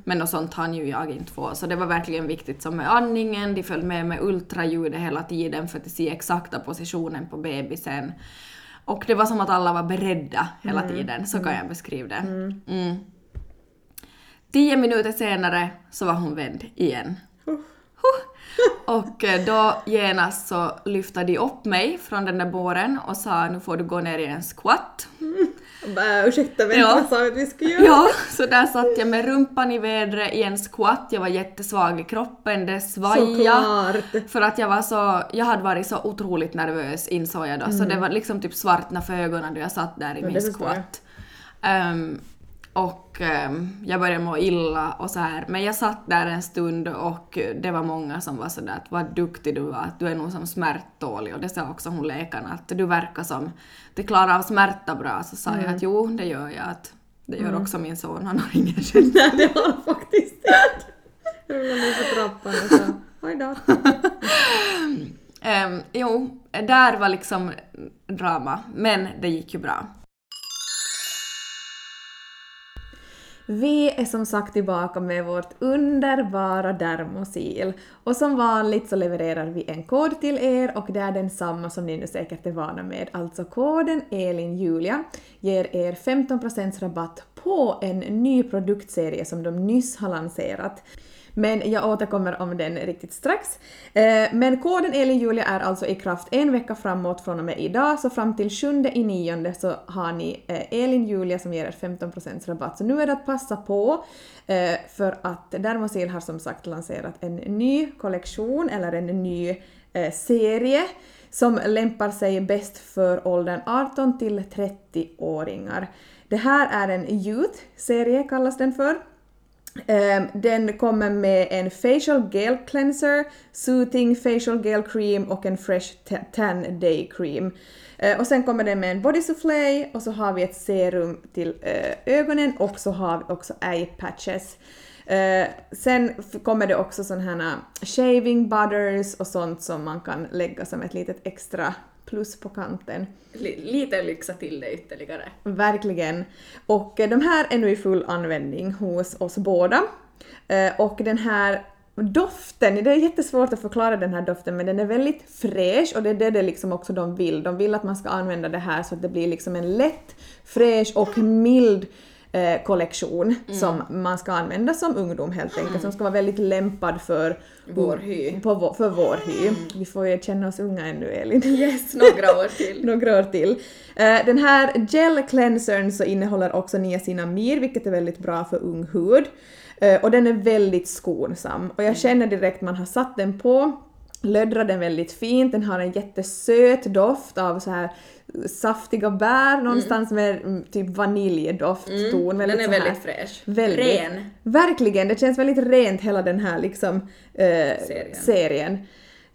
Men något sånt hann ju jag inte få. Så det var verkligen viktigt som med andningen, de följde med med ultraljudet hela tiden för att se exakta positionen på bebisen. Och det var som att alla var beredda hela tiden, så kan jag beskriva det. Mm. Tio minuter senare så var hon vänd igen. Huh. Och eh, då genast så lyfte de upp mig från den där båren och sa nu får du gå ner i en squat. Äh, ursäkta, vem Ja. vad sa vi att vi skulle göra? Ja, så där satt jag med rumpan i vädret i en squat, jag var jättesvag i kroppen, det svajade. För att jag var så, jag hade varit så otroligt nervös insåg jag då, så det var liksom typ svartna för ögonen då jag satt där i Ja, min squat. Ehm, och jag började må illa och så här. Men jag satt där en stund och det var många som var sådär att vad duktig du var, du är nog som smärttålig och det sa också hon läkaren att du verkar som du klarar av smärta bra. Så sa Mm. jag att jo, det gör jag. Att det gör också min son, han har ingen känning. Nej, det har han faktiskt inte. Rullade ner för trappan och sa oj då. Ehm, jo, där var liksom drama, men det gick ju bra. Vi är som sagt tillbaka med vårt underbara Dermosil. Och som vanligt så levererar vi en kod till er och det är densamma som ni nu säkert är vana med. Alltså koden ELINJULIA ger er 15% rabatt på en ny produktserie som de nyss har lanserat. Men jag återkommer om den riktigt strax. Eh, men koden ELINJULIA är alltså i kraft en vecka framåt från och med idag, så fram till 7 i nionde så har ni eh, ELINJULIA som ger er 15% rabatt. Så nu är det att passa på, eh, för att Dermosil har som sagt lanserat en ny kollektion, eller en ny serie, som lämpar sig bäst för åldern 18 till 30-åringar. Det här är en Youth-serie kallas den för. Ehm, den kommer med en facial gel cleanser, soothing facial gel cream och en fresh tan day cream. Ehm, och sen kommer den med en body soufflé och så har vi ett serum till eh, ögonen och så har vi också eye patches. Ehm, sen kommer det också sån här eh, shaving butters och sånt som man kan lägga som ett litet extra plus på kanten. Lite lyxa till det ytterligare. Verkligen. Och eh, de här är nu i full användning hos oss båda. Eh, Och den här doften, det är jättesvårt att förklara den här doften men den är väldigt fräsch och det är det, det liksom också de vill. De vill att man ska använda det här så att det blir liksom en lätt, fräsch och mild eh, kollektion som man ska använda som ungdom helt enkelt, som ska vara väldigt lämpad för Vår hy. På, för vår hy. Vi får ju känna oss unga ännu Elin. Yes, några år till. några år till. Eh, den här gel cleansern så innehåller också niacinamid vilket är väldigt bra för ung hud. Eh, och den är väldigt skonsam. Och jag känner direkt man har satt den på, löddrar den väldigt fint, den har en jättesöt doft av så här saftiga bär någonstans med mm, typ vaniljdoftton. Den är väldigt fräsch. Väldigt. Ren. Verkligen, det känns väldigt rent hela den här liksom, eh, Serien. serien.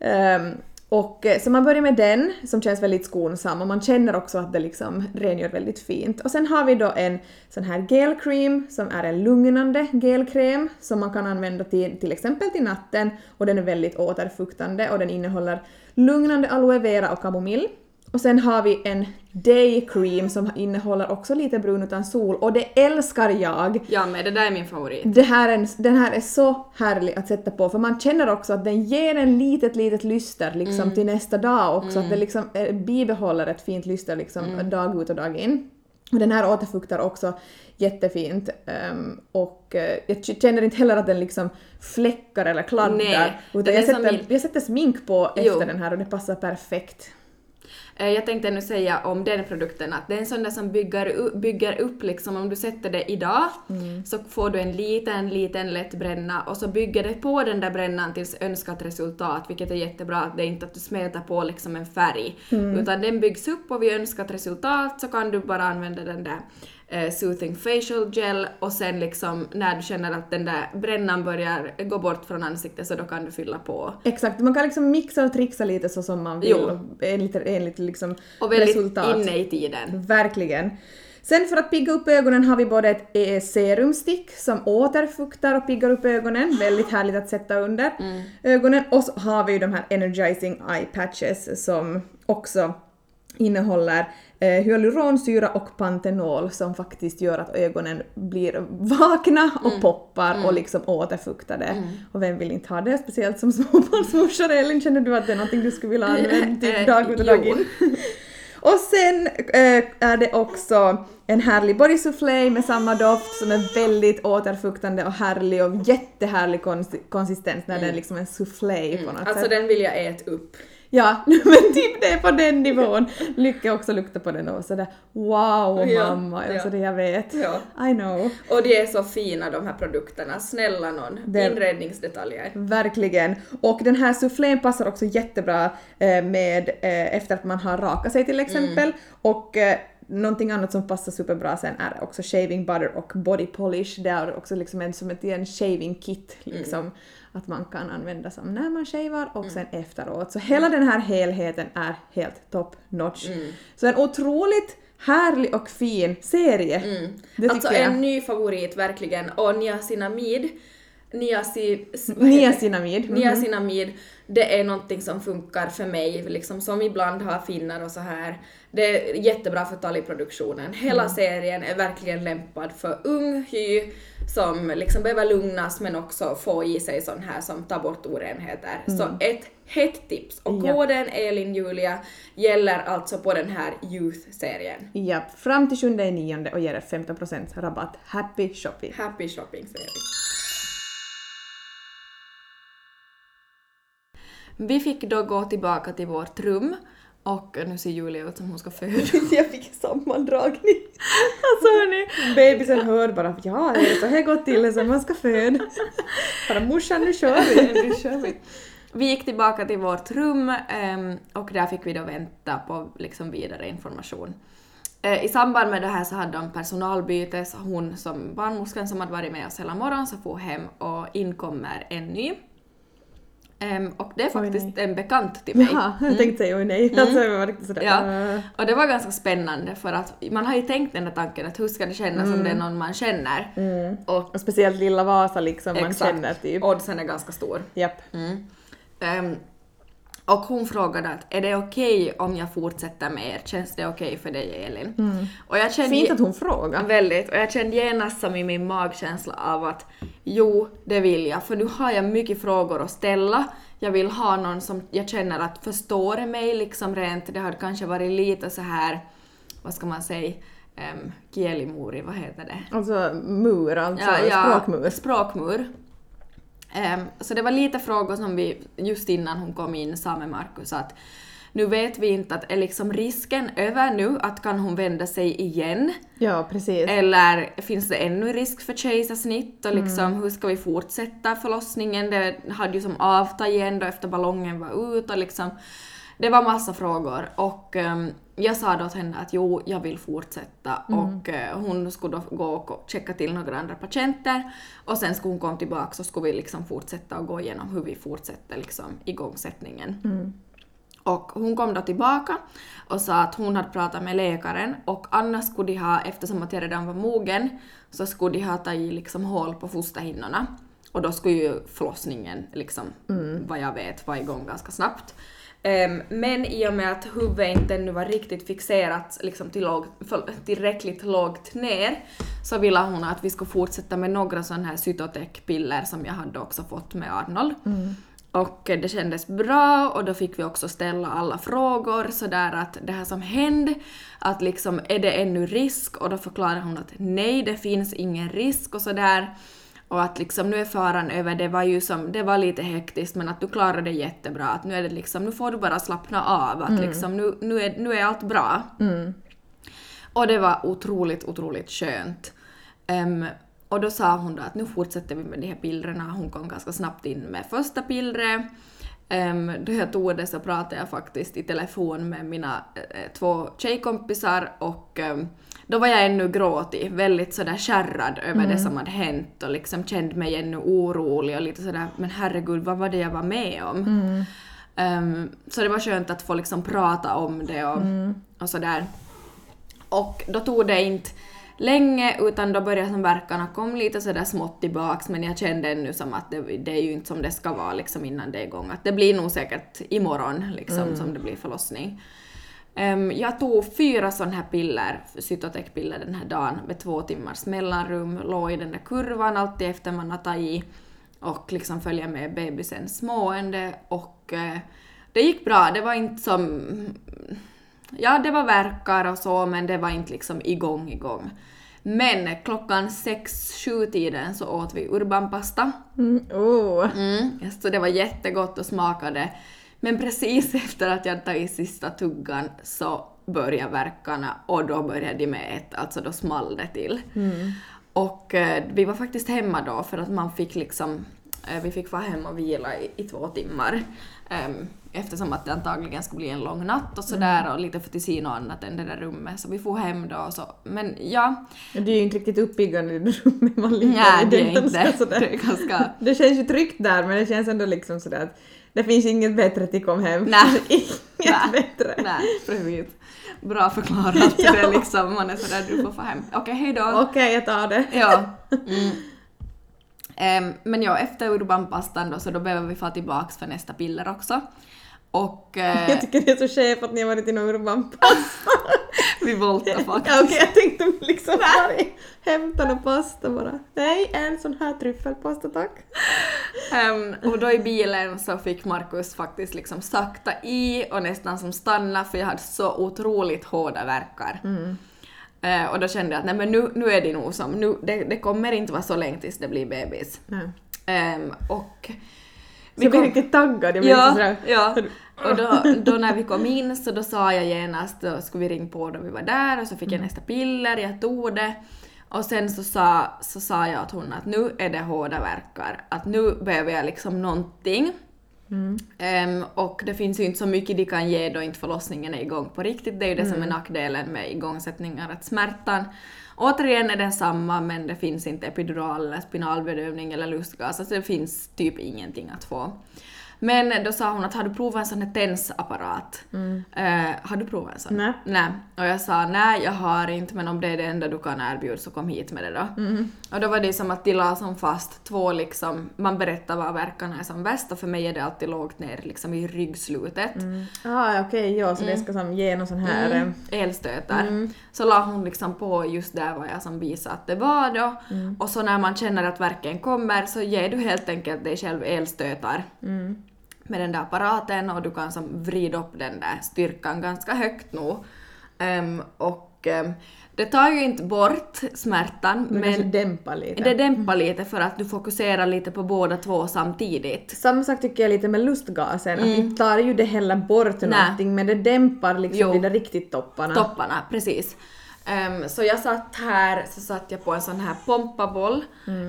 Ehm, Och, eh, så man börjar med den som känns väldigt skonsam och man känner också att det liksom rengör väldigt fint. Och sen har vi då en sån här gel cream som är en lugnande gelkräm som man kan använda till till exempel till natten och den är väldigt återfuktande och den innehåller lugnande aloe vera och kamomill. Och sen har vi en day cream som innehåller också lite brun utan sol och det älskar jag. Ja men det där är min favorit. Det här är, en- den här är så härlig att sätta på för man känner också att den ger en litet, litet lyster liksom till nästa dag också. Att det liksom eh, bibehåller ett fint lyster liksom dag ut och dag in. Och den här återfuktar också jättefint ehm, och eh, jag känner inte heller att den liksom fläckar eller kladdar. Nej, utan den jag sätter, mild. jag sätter smink på Jo. efter den här och det passar perfekt. Eh, Jag tänkte nu säga om den produkten att det är en sån där som bygger, bygger upp liksom, om du sätter det idag så får du en liten, liten lätt bränna och så bygger det på den där brännan tills önskat resultat, vilket är jättebra. Att det är inte att du smälter på liksom en färg, utan den byggs upp och vid önskat resultat så kan du bara använda den där eh, soothing facial gel och sen liksom när du känner att den där brännan börjar gå bort från ansiktet så då kan du fylla på. Exakt, man kan liksom mixa och trixa lite så som man vill Jo. enligt, enligt liksom Och väldigt resultat. inne i tiden. Verkligen. Sen för att pigga upp ögonen har vi både ett eh, serumstick som återfuktar och piggar upp ögonen, väldigt härligt att sätta under ögonen. Och så har vi ju de här energizing eye patches som också innehåller eh, hyaluronsyra och pantenol som faktiskt gör att ögonen blir vakna och poppar och liksom återfuktade. Och vem vill inte ha det? Speciellt som småbarnsmorsa Elin, känner du att det är någonting du skulle vilja använda till Eh, dag ut och dag in? Och sen eh, är det också en härlig body soufflé med samma doft som är väldigt återfuktande och härlig och jättehärlig kons- konsistens när det är liksom en soufflé på något Alltså sätt. den vill jag äta upp. Ja, men typ det är på den nivån. Lycka också lukta på den och sådär wow Ja, mamma, ja. alltså det jag vet. Ja. I know. Och de är så fina de här produkterna, snälla någon. Det- Inredningsdetaljer. Verkligen. Och den här soufflén passar också jättebra eh, med eh, efter att man har rakat sig till exempel. Och eh, någonting annat som passar superbra sen är också shaving butter och body polish. Det är också liksom en, som ett en shaving kit liksom. Att man kan använda som när man shavar och sen efteråt. Så hela den här helheten är helt top notch. Så en otroligt härlig och fin serie. Tycker alltså en ny favorit verkligen. Och niacinamid. Niaci... Niacinamid. Mhm. Niacinamid, det är någonting som funkar för mig, liksom som ibland har finnar och så här. Det är jättebra för talgproduktionen. Hela Mm. serien är verkligen lämpad för ung hy som liksom behöver lugnas men också få i sig sån här som tar bort orenheter. Så ett hett tips. Och Mm. Ja. koden ELINJULIA gäller alltså på den här Youth-serien. Ja, fram till 7 nionde och ger er 15% rabatt. Happy shopping! Happy shopping-serien. Vi fick då gå tillbaka till vårt rum och nu ser Julia ut som hon ska föda. Jag fick sammandragning. Alltså hörni, bebisen hör bara ja, det är så här gått till som man ska föda. Bara morsan nu kör vi, nu kör vi. Vi gick tillbaka till vårt rum ehm, och där fick vi då vänta på liksom vidare information. Eh, I samband med det här så hade de personalbyte, så hon som barnmorskan som hade varit med oss hela morgonen så får hem och inkommer en ny. Ehm, och det är Oj, faktiskt en bekant till mig. Jaha, jag tänkte säga oj nej. Alltså jag var riktigt sådär. Ja, äh. och det var ganska spännande för att man har ju tänkt den där tanken att hur ska det kännas om det är någon man känner? Och Och speciellt lilla Vasa liksom man exakt, känner typ. oddsen är ganska stor. Japp. Mm. Ehm, och hon frågade att är det okej om jag fortsätter med er? Känns det okej för dig Elin? Och jag kände Fint att hon frågar. Väldigt, och jag kände genast som i min magkänsla av att jo, det vill jag, för nu har jag mycket frågor att ställa. Jag vill ha någon som jag känner att förstår mig liksom rent. Det hade kanske varit lite så här, vad ska man säga, um, kielimuri, vad heter det? Alltså mur, alltså språkmur. Språkmur. Ehm, så det var lite frågor som vi, just innan hon kom in, sa med Markus att nu vet vi inte att är liksom risken över nu, att kan hon vända sig igen? Ja, precis. Eller finns det ännu risk för kejsarsnitt och Mm. liksom hur ska vi fortsätta förlossningen? Det hade ju som avtagit igen då efter ballongen var ut och liksom det var massa frågor och ehm, jag sa då till henne att jo, jag vill fortsätta Mm. och eh, hon skulle då gå och checka till några andra patienter och sen skulle hon komma tillbaka så skulle vi liksom fortsätta och gå igenom hur vi fortsätter liksom igångsättningen. Mm. Och hon kom då tillbaka och sa att hon hade pratat med läkaren och annars skulle de ha, eftersom att jag redan var mogen, så skulle de ha tagit liksom hål på fosterhinnorna. Och då skulle ju förlossningen, liksom, vad jag vet, vara igång ganska snabbt. Ehm, men i och med att huvudet inte ännu var riktigt fixerat liksom till låg, för, tillräckligt lågt ner så ville hon att vi skulle fortsätta med några sådana här cytotec-piller som jag hade också fått med Arnold. Och eh, det kändes bra och då fick vi också ställa alla frågor sådär att det här som hände, att liksom är det ännu risk? Och då förklarade hon att nej, det finns ingen risk och sådär. Och att liksom nu är faran över, det var ju som, det var lite hektiskt men att du klarade det jättebra, att nu är det liksom, nu får du bara slappna av, att liksom nu, nu, är, nu är allt bra. Och det var otroligt, otroligt skönt. Ehm, och då sa hon då att nu fortsätter vi med de här pillrena. Hon kom ganska snabbt in med första pillret. Um, då jag tog det så pratade jag faktiskt i telefon med mina eh, två tjejkompisar och ehm, då var jag ännu gråtig, väldigt sådär kärrad över det som hade hänt och liksom kände mig ännu orolig och lite sådär men herregud vad var det jag var med om? Ehm, så det var skönt att få liksom prata om det och, och sådär. Och då tog det inte länge utan då började som verkarna kom lite sådär smått tillbaks men jag kände ännu som att det, det är ju inte som det ska vara liksom innan det är igång. Att det blir nog säkert imorgon liksom som det blir förlossning. Ehm, jag tog fyra sådana här piller, cytotec-piller den här dagen med två timmars mellanrum, låg i den där kurvan alltid efter man har tagit och liksom följa med bebisens mående och eh, det gick bra. Det var inte som... Ja, det var verkar och så, men det var inte liksom igång igång. Men klockan sex sju tiden så åt vi urbanpasta. Mm. Oh. Mm, så det var jättegott och smakade. Men precis efter att jag tagit sista tuggan så började verkarna och då började de med ett, alltså då small det till. Och eh, vi var faktiskt hemma då för att man fick liksom, eh, vi fick vara hemma och vila i, i två timmar. Ehm, eftersom att det antagligen skulle bli en lång natt och sådär och lite för syn och annat än det där rummet. Så vi får hem då och så. Men ja, Det är ju inte riktigt uppiggande i det rummet man ligger nej i. det är inte sådär- Det är ganska... Det känns ju tryggt där men det känns ändå liksom sådär att det finns inget bättre till kom hem. Nej. inget Nej. bättre. Nej, precis. Bra förklarat. Ja. Det är liksom, man är sådär, du får få hem. Okej, hej då. Okej, jag tar det. Ja. Mm. Ehm, men ja, efter urbanpastan då så då behöver vi få tillbaks för nästa piller också. Och eh, Jag tycker det är så skevt att ni har varit i någon urban vi voltar faktiskt. Ja, Okej, jag tänkte liksom bara hämta någon pasta bara. Nej, en sån här tryffelpasta tack. Ehm, och då i bilen så fick Markus faktiskt liksom sakta i och nästan som stanna för jag hade så otroligt hårda verkar. Eh, och då kände jag att nej men nu, nu är det nog som, nu, det, det kommer inte vara så länge tills det blir bebis. Nej. Ehm, och Så jag blir riktigt taggad. Jag ja, sådär, ja. Och då, då när vi kom in så då sa jag genast, då skulle vi ringa på då vi var där och så fick jag nästa piller, jag tog det. Och sen så sa, så sa jag åt hon att nu är det hårda verkar, att nu behöver jag liksom någonting. Ehm, och det finns ju inte så mycket de kan ge då inte förlossningen är igång på riktigt. Det är ju det som är nackdelen med igångsättningar, att smärtan återigen är densamma men det finns inte epidural eller spinalbedövning eller lustgas, alltså det finns typ ingenting att få. Men då sa hon att har du provat en sån här tensapparat? Eh, har du provat en sån? Nej. Nej. Och jag sa nej jag har inte men om det är det enda du kan erbjuda så kom hit med det då. Och då var det som att de la som fast två liksom, man berättar vad verkarna är som bäst och för mig är det alltid lågt ner liksom i ryggslutet. ah, okej, ja, så det ska som ge någon sån här... Mm, eh, elstötar. Så la hon liksom på just där vad jag som visade att det var då. Och så när man känner att verken kommer så ger du helt enkelt dig själv elstötar med den där apparaten och du kan som vrida upp den där styrkan ganska högt nog. Ehm, och ehm, det tar ju inte bort smärtan Men, men dämpa lite. det dämpar lite för att du fokuserar lite på båda två samtidigt. Samma sak tycker jag lite med lustgasen, att inte tar ju det heller bort Mm. Nej. någonting men det dämpar liksom Jo. de där riktigt topparna. Topparna, precis. Ehm, så jag satt här, så satt jag på en sån här pompaboll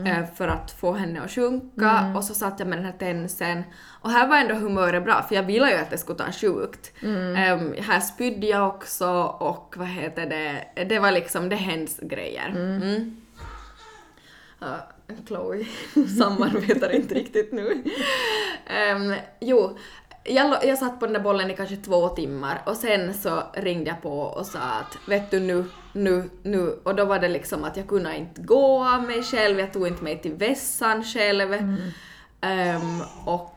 eh, för att få henne att sjunka och så satt jag med den här tensen och här var ändå humöret bra för jag ville ju att det skulle ta sjukt. Ehm, här spydde jag också och vad heter det, det var liksom, det händs grejer. Mm. Ja, Chloe samarbetar inte riktigt nu. Ehm, jo, jag, jag satt på den där bollen i kanske två timmar och sen så ringde jag på och sa att vet du nu, nu, nu och då var det liksom att jag kunde inte gå av mig själv, jag tog inte mig till vässan själv. Ehm, och,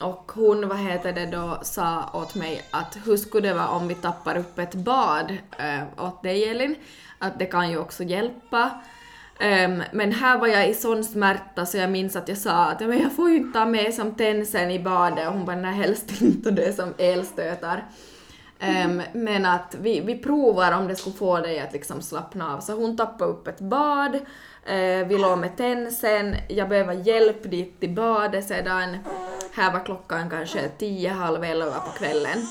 och hon, vad heter det då, sa åt mig att hur skulle det vara om vi tappar upp ett bad äh, åt dig Elin, att det kan ju också hjälpa. Um, men här var jag i sån smärta så jag minns att jag sa att men jag får ju inte ta med som tensen i badet och hon bara nej helst inte och det är som elstötar. Ehm, men att vi, vi provar om det skulle få dig att liksom slappna av. Så hon tappade upp ett bad, uh, vi låg med tensen, jag behöver hjälp dit till badet sedan. Här var klockan kanske tio, halv elva på kvällen.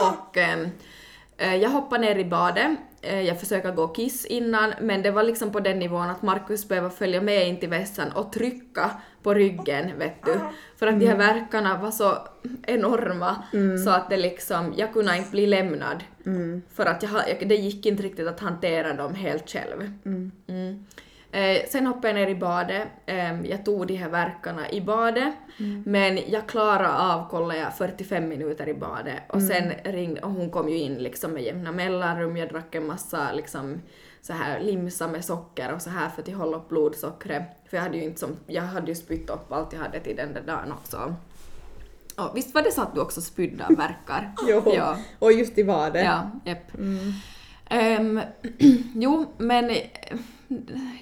Och um, jag hoppade ner i badet, jag försöker gå kiss innan, men det var liksom på den nivån att Markus behöver följa med in till vässan och trycka på ryggen, vet du. För att de här verkarna var så enorma så att det liksom, jag kunde inte bli lämnad. För att jag, det gick inte riktigt att hantera dem helt själv. Mm. Eh, sen hoppade jag ner i badet, eh, jag tog de här verkarna i badet, men jag klarade av, kollade jag, 45 minuter i badet och sen ringde, och hon kom ju in liksom med jämna mellanrum, jag drack en massa liksom så här limsa med socker och så här för att hålla upp blodsockret, för jag hade ju inte som, jag hade ju spytt upp allt jag hade till den där dagen också. Och visst var det så att du också spydde av verkar? Jo, Ja. och just i badet. Ja, japp. Ehm, jo, men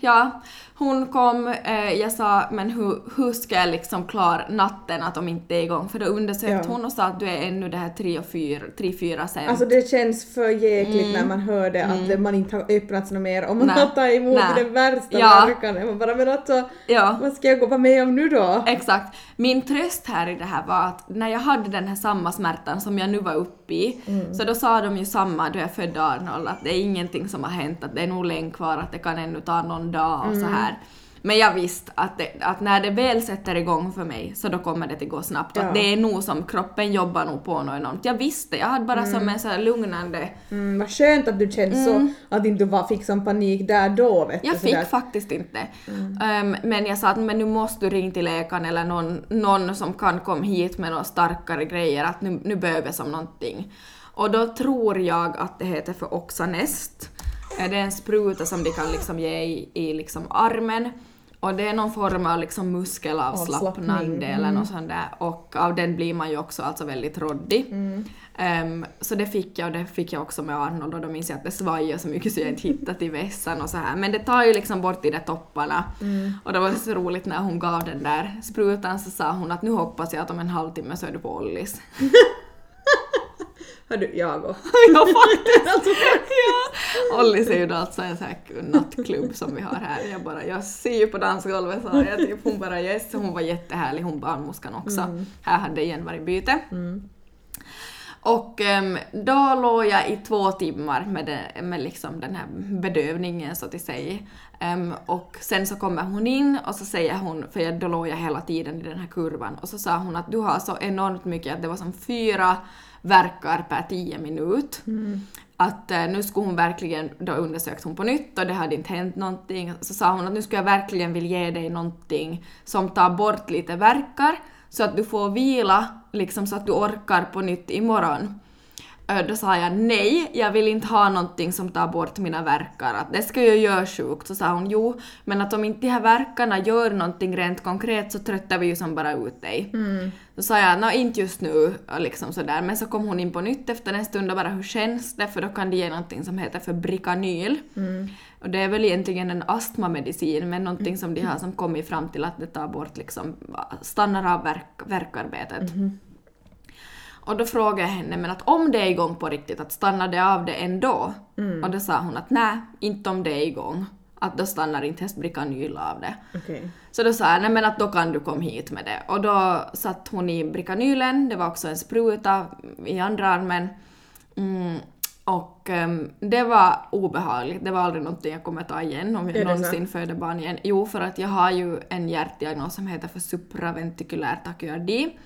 ja, hon kom, eh, jag sa men hur, hur ska jag liksom klara natten att de inte är igång? För då undersökte Ja. hon och sa att du är ännu det här 3 och 4, 3, 4 sen. Alltså det känns för jäkligt när man hör det att man inte har öppnats något mer och man Mm. Har tagit emot Nej. den värsta Ja. verkan. Man bara men alltså, ja. vad ska jag gå vara med om nu då? Exakt. Min tröst här i det här var att när jag hade den här samma smärtan som jag nu var uppe i, så då sa de ju samma då jag födde Arnold att det är ingenting som har hänt, att det är nog länge kvar, att det kan ännu ta någon dag och så här. Men jag visste att, det, att när det väl sätter igång för mig så då kommer det att gå snabbt. Ja. Att det är nog som kroppen jobbar nog på något enormt. Jag visste, jag hade bara som en så här lugnande... Mm, vad skönt att du kände så, att inte du bara fick sån panik där då vet Jag fick sådär. faktiskt inte. Ehm, men jag sa att men nu måste du ringa till läkaren eller någon, någon som kan komma hit med några starkare grejer, att nu, nu behöver jag som någonting. Och då tror jag att det heter för Oxanest. Det är en spruta som de kan liksom ge i, i liksom armen. Och det är någon form av liksom muskelavslappnande eller något sånt där. Och av den blir man ju också alltså väldigt råddig. Ehm, så det fick jag och det fick jag också med Arnold och då minns jag att det svajade så mycket så jag inte hittade till vässan och så här. Men det tar ju liksom bort de där topparna. Och det var så roligt när hon gav den där sprutan så sa hon att nu hoppas jag att om en halvtimme så är du på Ollis. Har du, jag och. ja faktiskt! ja. Ollis är ju då alltså en sån här nattklubb som vi har här. Jag bara, jag ser ju på dansgolvet sa jag typ. Hon bara yes, hon var jättehärlig, hon barnmorskan också. Här hade igen varit byte. Och ehm, då låg jag i två timmar med, det, med liksom den här bedövningen så att säga. Ehm, och sen så kommer hon in och så säger hon, för jag, då låg jag hela tiden i den här kurvan, och så sa hon att du har så enormt mycket, att det var som fyra verkar per tio minut. Att eh, nu skulle hon verkligen, då undersökte hon på nytt och det hade inte hänt någonting. Så sa hon att nu skulle jag verkligen vilja ge dig någonting som tar bort lite verkar så att du får vila, liksom så att du orkar på nytt imorgon. Då sa jag nej, jag vill inte ha någonting som tar bort mina verkar. Att det ska ju göra sjukt. Så sa hon jo, men att om inte de här verkarna gör någonting rent konkret så tröttar vi ju som bara ut dig. Då sa jag nå inte just nu, liksom sådär. Men så kom hon in på nytt efter en stund och bara hur känns det? För då kan det ge någonting som heter för Bricanyl. Och det är väl egentligen en astmamedicin men någonting som de har som kommit fram till att det tar bort liksom, stannar av verk, verkarbetet. Och då frågade jag henne, men att om det är igång på riktigt, att stannar det av det ändå? Och då sa hon att nej, inte om det är igång. Att då stannar inte hästbricanyl av det. Okej. Så då sa jag, nej men att då kan du komma hit med det. Och då satt hon i bricanylen, det var också en spruta i andra armen. Mm, och ehm, det var obehagligt, det var aldrig någonting jag kommer ta igen om jag någonsin föder barn igen. Jo, för att jag har ju en hjärtdiagnos som heter för supraventrikulär takyardi.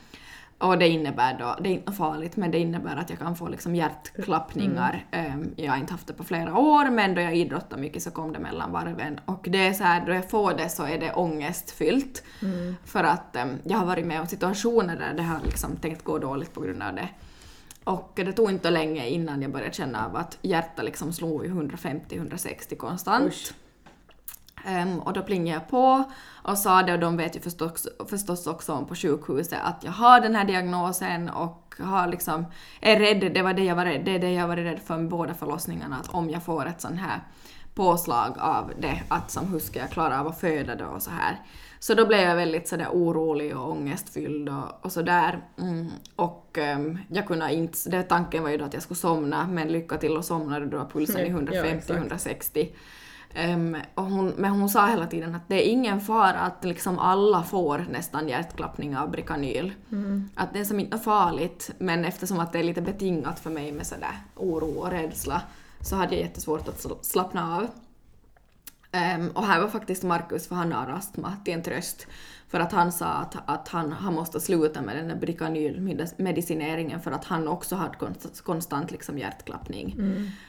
Och det innebär då, det är inte farligt, men det innebär att jag kan få liksom hjärtklappningar. Ehm, Jag har inte haft det på flera år, men då jag idrottar mycket så kom det mellan varven. Och det är så här, då jag får det så är det ångestfyllt. För att ehm, jag har varit med om situationer där det har liksom tänkt gå dåligt på grund av det. Och det tog inte länge innan jag började känna av att hjärtat liksom slog i 150-160 konstant. Usch. Ehm, och då plingade jag på och sa det och de vet ju förstås, förstås också om på sjukhuset att jag har den här diagnosen och har liksom, är rädd, det var det jag var rädd, det är det jag var rädd för med båda förlossningarna, att om jag får ett sån här påslag av det, att som hur ska jag klara av att föda då och så här. Så då blev jag väldigt sådär orolig och ångestfylld och, och sådär. Mm. Och ehm, jag kunde inte, det, tanken var ju då att jag skulle somna, men lycka till och somnade då var pulsen i Mm, ja, exakt. 150-160. Ehm, och hon, men hon sa hela tiden att det är ingen fara att liksom alla får nästan hjärtklappning av Bricanyl. Att det är som inte är farligt, men eftersom att det är lite betingat för mig med sådär oro och rädsla så hade jag jättesvårt att sl- slappna av. Ehm, och här var faktiskt Markus, för han har astma, till en tröst. För att han sa att, att han, han måste sluta med den där Bricanyl-medicineringen för att han också hade konstant, konstant liksom hjärtklappning.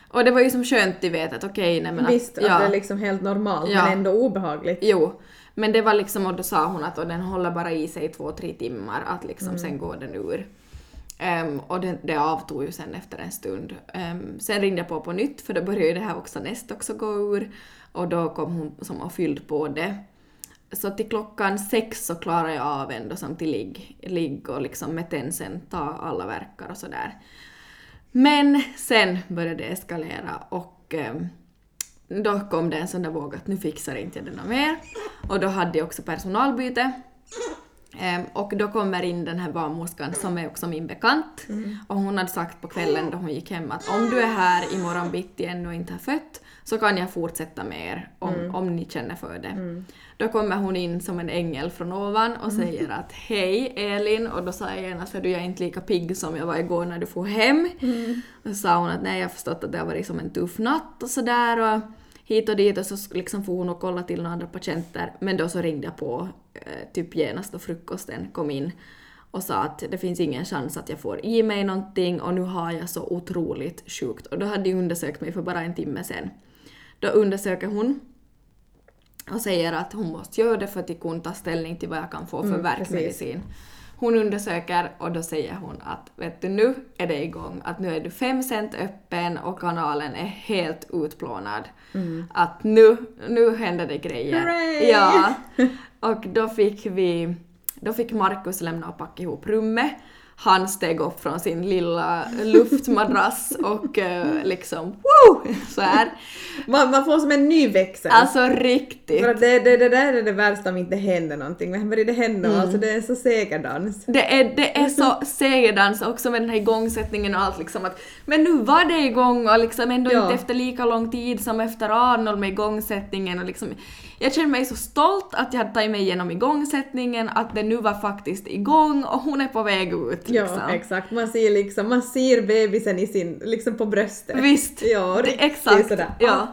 Och det var ju som skönt i vet att okej, nej men Visst, att, att det är liksom helt normalt Ja. men ändå obehagligt. Jo, men det var liksom, och då sa hon att och den håller bara i sig två, tre timmar, att liksom Mm. sen går den ur. Ehm, och det, det avtog ju sen efter en stund. Ehm, sen ringde jag på på nytt, för då började ju det här också näst också gå ur. Och då kom hon som och fyllde på det. Så till klockan sex så klarade jag av ändå som till ligg, ligg och liksom med tensen ta alla verkar och sådär. Men sen började det eskalera och ehm, då kom det en sån där våg att nu fixar inte jag det något mer. Och då hade jag också personalbyte. Ehm, och då kommer in den här barnmorskan som är också min bekant. Och hon hade sagt på kvällen då hon gick hem att om du är här imorgon bitti ännu och inte har fött så kan jag fortsätta med er om, om ni känner för det. Då kommer hon in som en ängel från ovan och säger att hej Elin. Och då sa jag genast att du är inte lika pigg som jag var igår när du får hem. Då sa hon att nej jag har förstått att det har varit som en tuff natt och sådär. Och hit och dit och så liksom får hon och kolla till några andra patienter. Men då så ringde jag på eh, typ genast då frukosten kom in och sa att det finns ingen chans att jag får i mig någonting och nu har jag så otroligt sjukt. Och då hade jag undersökt mig för bara en timme sen. Då undersöker hon och säger att hon måste göra det för att kunna ta ställning till vad jag kan få för Mm, värkmedicin. Hon undersöker och då säger hon att vet du nu är det igång, att nu är du 5 cent öppen och kanalen är helt utplånad. Att nu, nu händer det grejer. Hooray! Ja. Och då fick vi, då fick Markus lämna och packa ihop rummet. Han steg upp från sin lilla luftmadrass och eh, liksom woo! Så här. Man, man får som en ny växel. Alltså riktigt. För att det, det, det där är det värsta om inte händer någonting. Men börjar det hända Mm. alltså det är så segerdans. Det är, det är så segerdans också med den här igångsättningen och allt liksom att men nu var det igång och liksom ändå Ja. inte efter lika lång tid som efter Arnold med igångsättningen och liksom jag känner mig så stolt att jag hade tagit mig igenom igångsättningen, att det nu var faktiskt igång och hon är på väg ut liksom. Ja, exakt. Man ser liksom, man ser bebisen i sin, liksom på bröstet. Visst, Ja, det, exakt. sådär. Ja.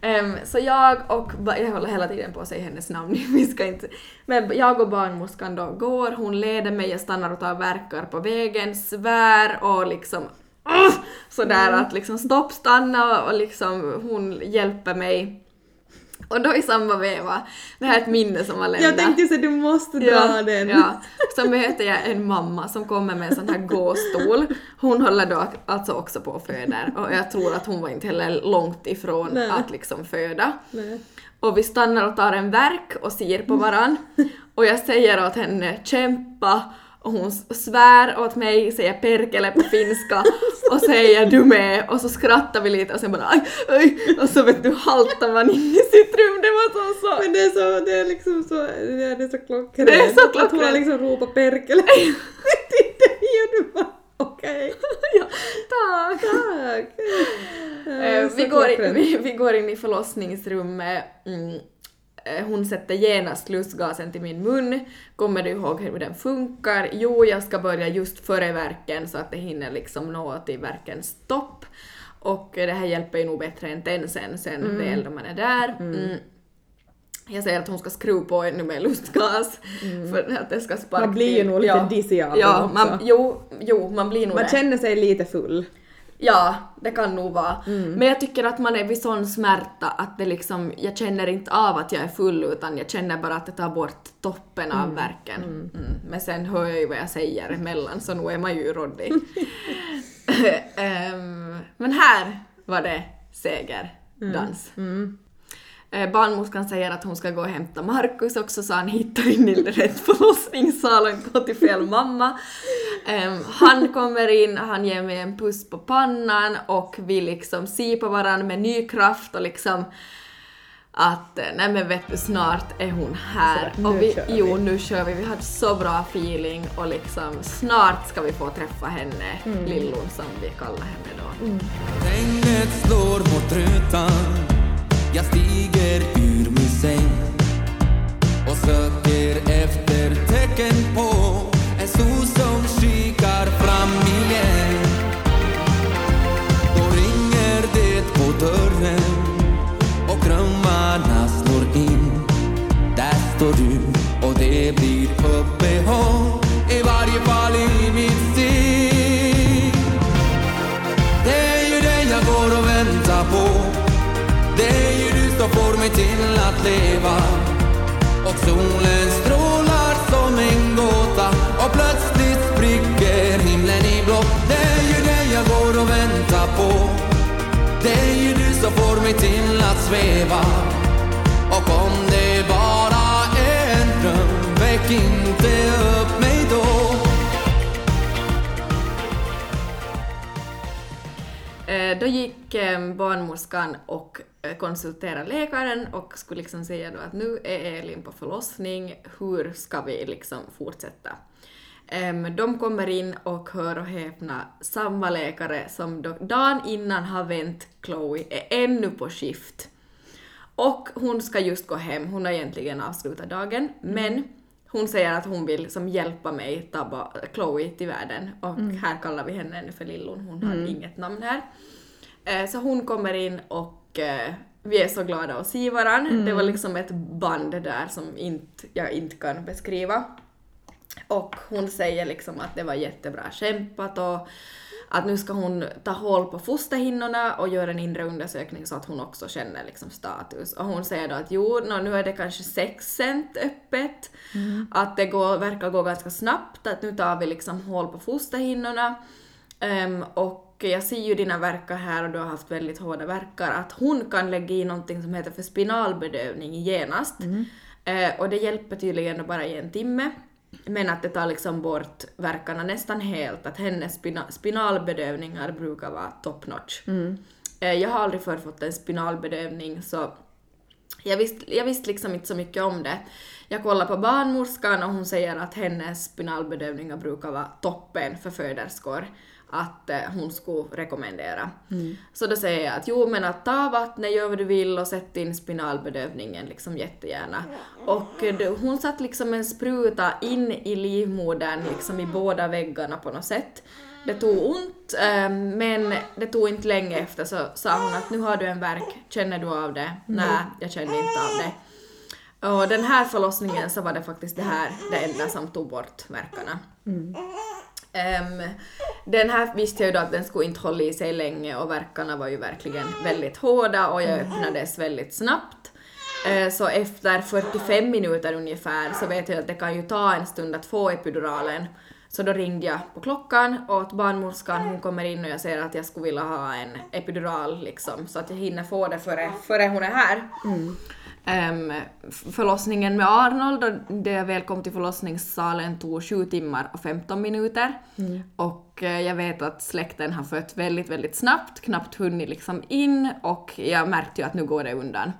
Ehm, så jag och, jag håller hela tiden på att säga hennes namn, vi ska inte, men jag och barnmorskan då går, hon leder mig, jag stannar och tar verkar på vägen, svär och liksom uh, sådär Mm. att liksom stopp, stanna och liksom hon hjälper mig. Och då i samma veva, det här är ett minne som har lämnat. Jag tänkte så du måste dra den. Ja, så möter jag en mamma som kommer med en sån här gåstol. Hon håller då alltså också på och föder och jag tror att hon var inte heller långt ifrån Nej. att liksom föda. Nej. Och vi stannar och tar en verk och ser på varann. Och jag säger åt henne kämpa och hon svär åt mig, säger perkele på finska och säger du med och så skrattar vi lite och sen bara aj, aj och så vet du haltar man in i sitt rum. Det var så så. Men det är så, det är liksom så, det är, det är så klockrent. Det är så Att hon har klockrent. liksom ropat perkele. det gjorde man. Okej. ja, tack. Tack. Eh, vi, går in, klockrent. vi, vi går in i förlossningsrummet. Mm. Eh, Hon sätter genast lustgasen till min mun. Kommer du ihåg hur den funkar? Jo, jag ska börja just före verken så att det hinner liksom nå till verkens stopp. Och det här hjälper ju nog bättre än tensen sen väl då man är där. Mm. Jag säger att hon ska skruva på ännu mer lustgas för att det ska sparka Man blir ju nog lite ja. dizzy av ja, man, jo, jo, man blir nog Man det. känner sig lite full. Ja, det kan nog vara. Mm. Men jag tycker att man är vid sån smärta att det liksom, jag känner inte av att jag är full utan jag känner bara att det tar bort toppen av verken. Mm. Men sen hör jag ju vad jag säger emellan så nu är man ju råddig. Ehm, men här var det segerdans. Eh, Barnmorskan säger att hon ska gå och hämta Markus också så han hittar in i rätt förlossningssal och inte gå till fel mamma. Ehm, han kommer in, han ger mig en puss på pannan och vi liksom ser på varandra med ny kraft och liksom att eh, nej men vet du snart är hon här. Så, nu och vi, kör vi. jo nu kör vi, vi hade så bra feeling och liksom snart ska vi få träffa henne, Mm. Lillon som vi kallar henne då. Regnet slår mot rutan Jag stiger mig till att sväva Och om det bara är en dröm Väck inte upp mig då. Eh, då gick eh, barnmorskan och eh, konsulterade läkaren och skulle liksom säga då att nu är Elin på förlossning, hur ska vi liksom fortsätta? De kommer in och hör och häpna, samma läkare som då, dagen innan har vänt Chloe är ännu på skift. Och hon ska just gå hem, hon har egentligen avslutat dagen, men hon säger att hon vill som hjälpa mig ta Chloe till världen och här kallar vi henne ännu för Lillon, hon har inget namn här. Eh, så hon kommer in och eh, vi är så glada att se varann. Det var liksom ett band där som inte, jag inte kan beskriva. Och hon säger liksom att det var jättebra kämpat och att nu ska hon ta håll på fosterhinnorna och göra en inre undersökning så att hon också känner liksom status. Och hon säger då att jo, nu är det kanske 6 cent öppet, att det går, verkar gå ganska snabbt, att nu tar vi liksom håll på fosterhinnorna. Ehm, och jag ser ju dina verkar här och du har haft väldigt hårda verkar, att hon kan lägga i någonting som heter för spinalbedövning genast. Eh, och det hjälper tydligen bara i en timme. Men att det tar liksom bort verkarna nästan helt, att hennes spina- spinalbedövningar brukar vara top notch. Eh, jag har aldrig förr fått en spinalbedövning så jag visste, jag visste liksom inte så mycket om det. Jag kollade på barnmorskan och hon säger att hennes spinalbedövningar brukar vara toppen för föderskor. Att eh, hon skulle rekommendera. Så då säger jag att jo men att ta vattnet, gör vad du vill och sätt in spinalbedövningen liksom jättegärna. Och eh, hon satt liksom en spruta in i livmodern liksom i båda väggarna på något sätt. Det tog ont, eh, men det tog inte länge efter så sa hon att nu har du en verk, känner du av det? Nej, jag känner inte av det. Och den här förlossningen så var det faktiskt det här det enda som tog bort verkarna. Um, den här visste jag ju då att den skulle inte hålla i sig länge och verkarna var ju verkligen väldigt hårda och jag öppnades väldigt snabbt. Uh, Så efter 45 minuter ungefär så vet jag att det kan ju ta en stund att få epiduralen. Så då ringde jag på klockan åt barnmorskan, hon kommer in och jag säger att jag skulle vilja ha en epidural liksom så att jag hinner få det före, före hon är här. Mm f- förlossningen med Arnold, det jag väl kom till förlossningssalen, tog 7 timmar och 15 minuter. Och eh, jag vet att släkten har fött väldigt, väldigt snabbt, knappt hunnit liksom in och jag märkte ju att nu går det undan.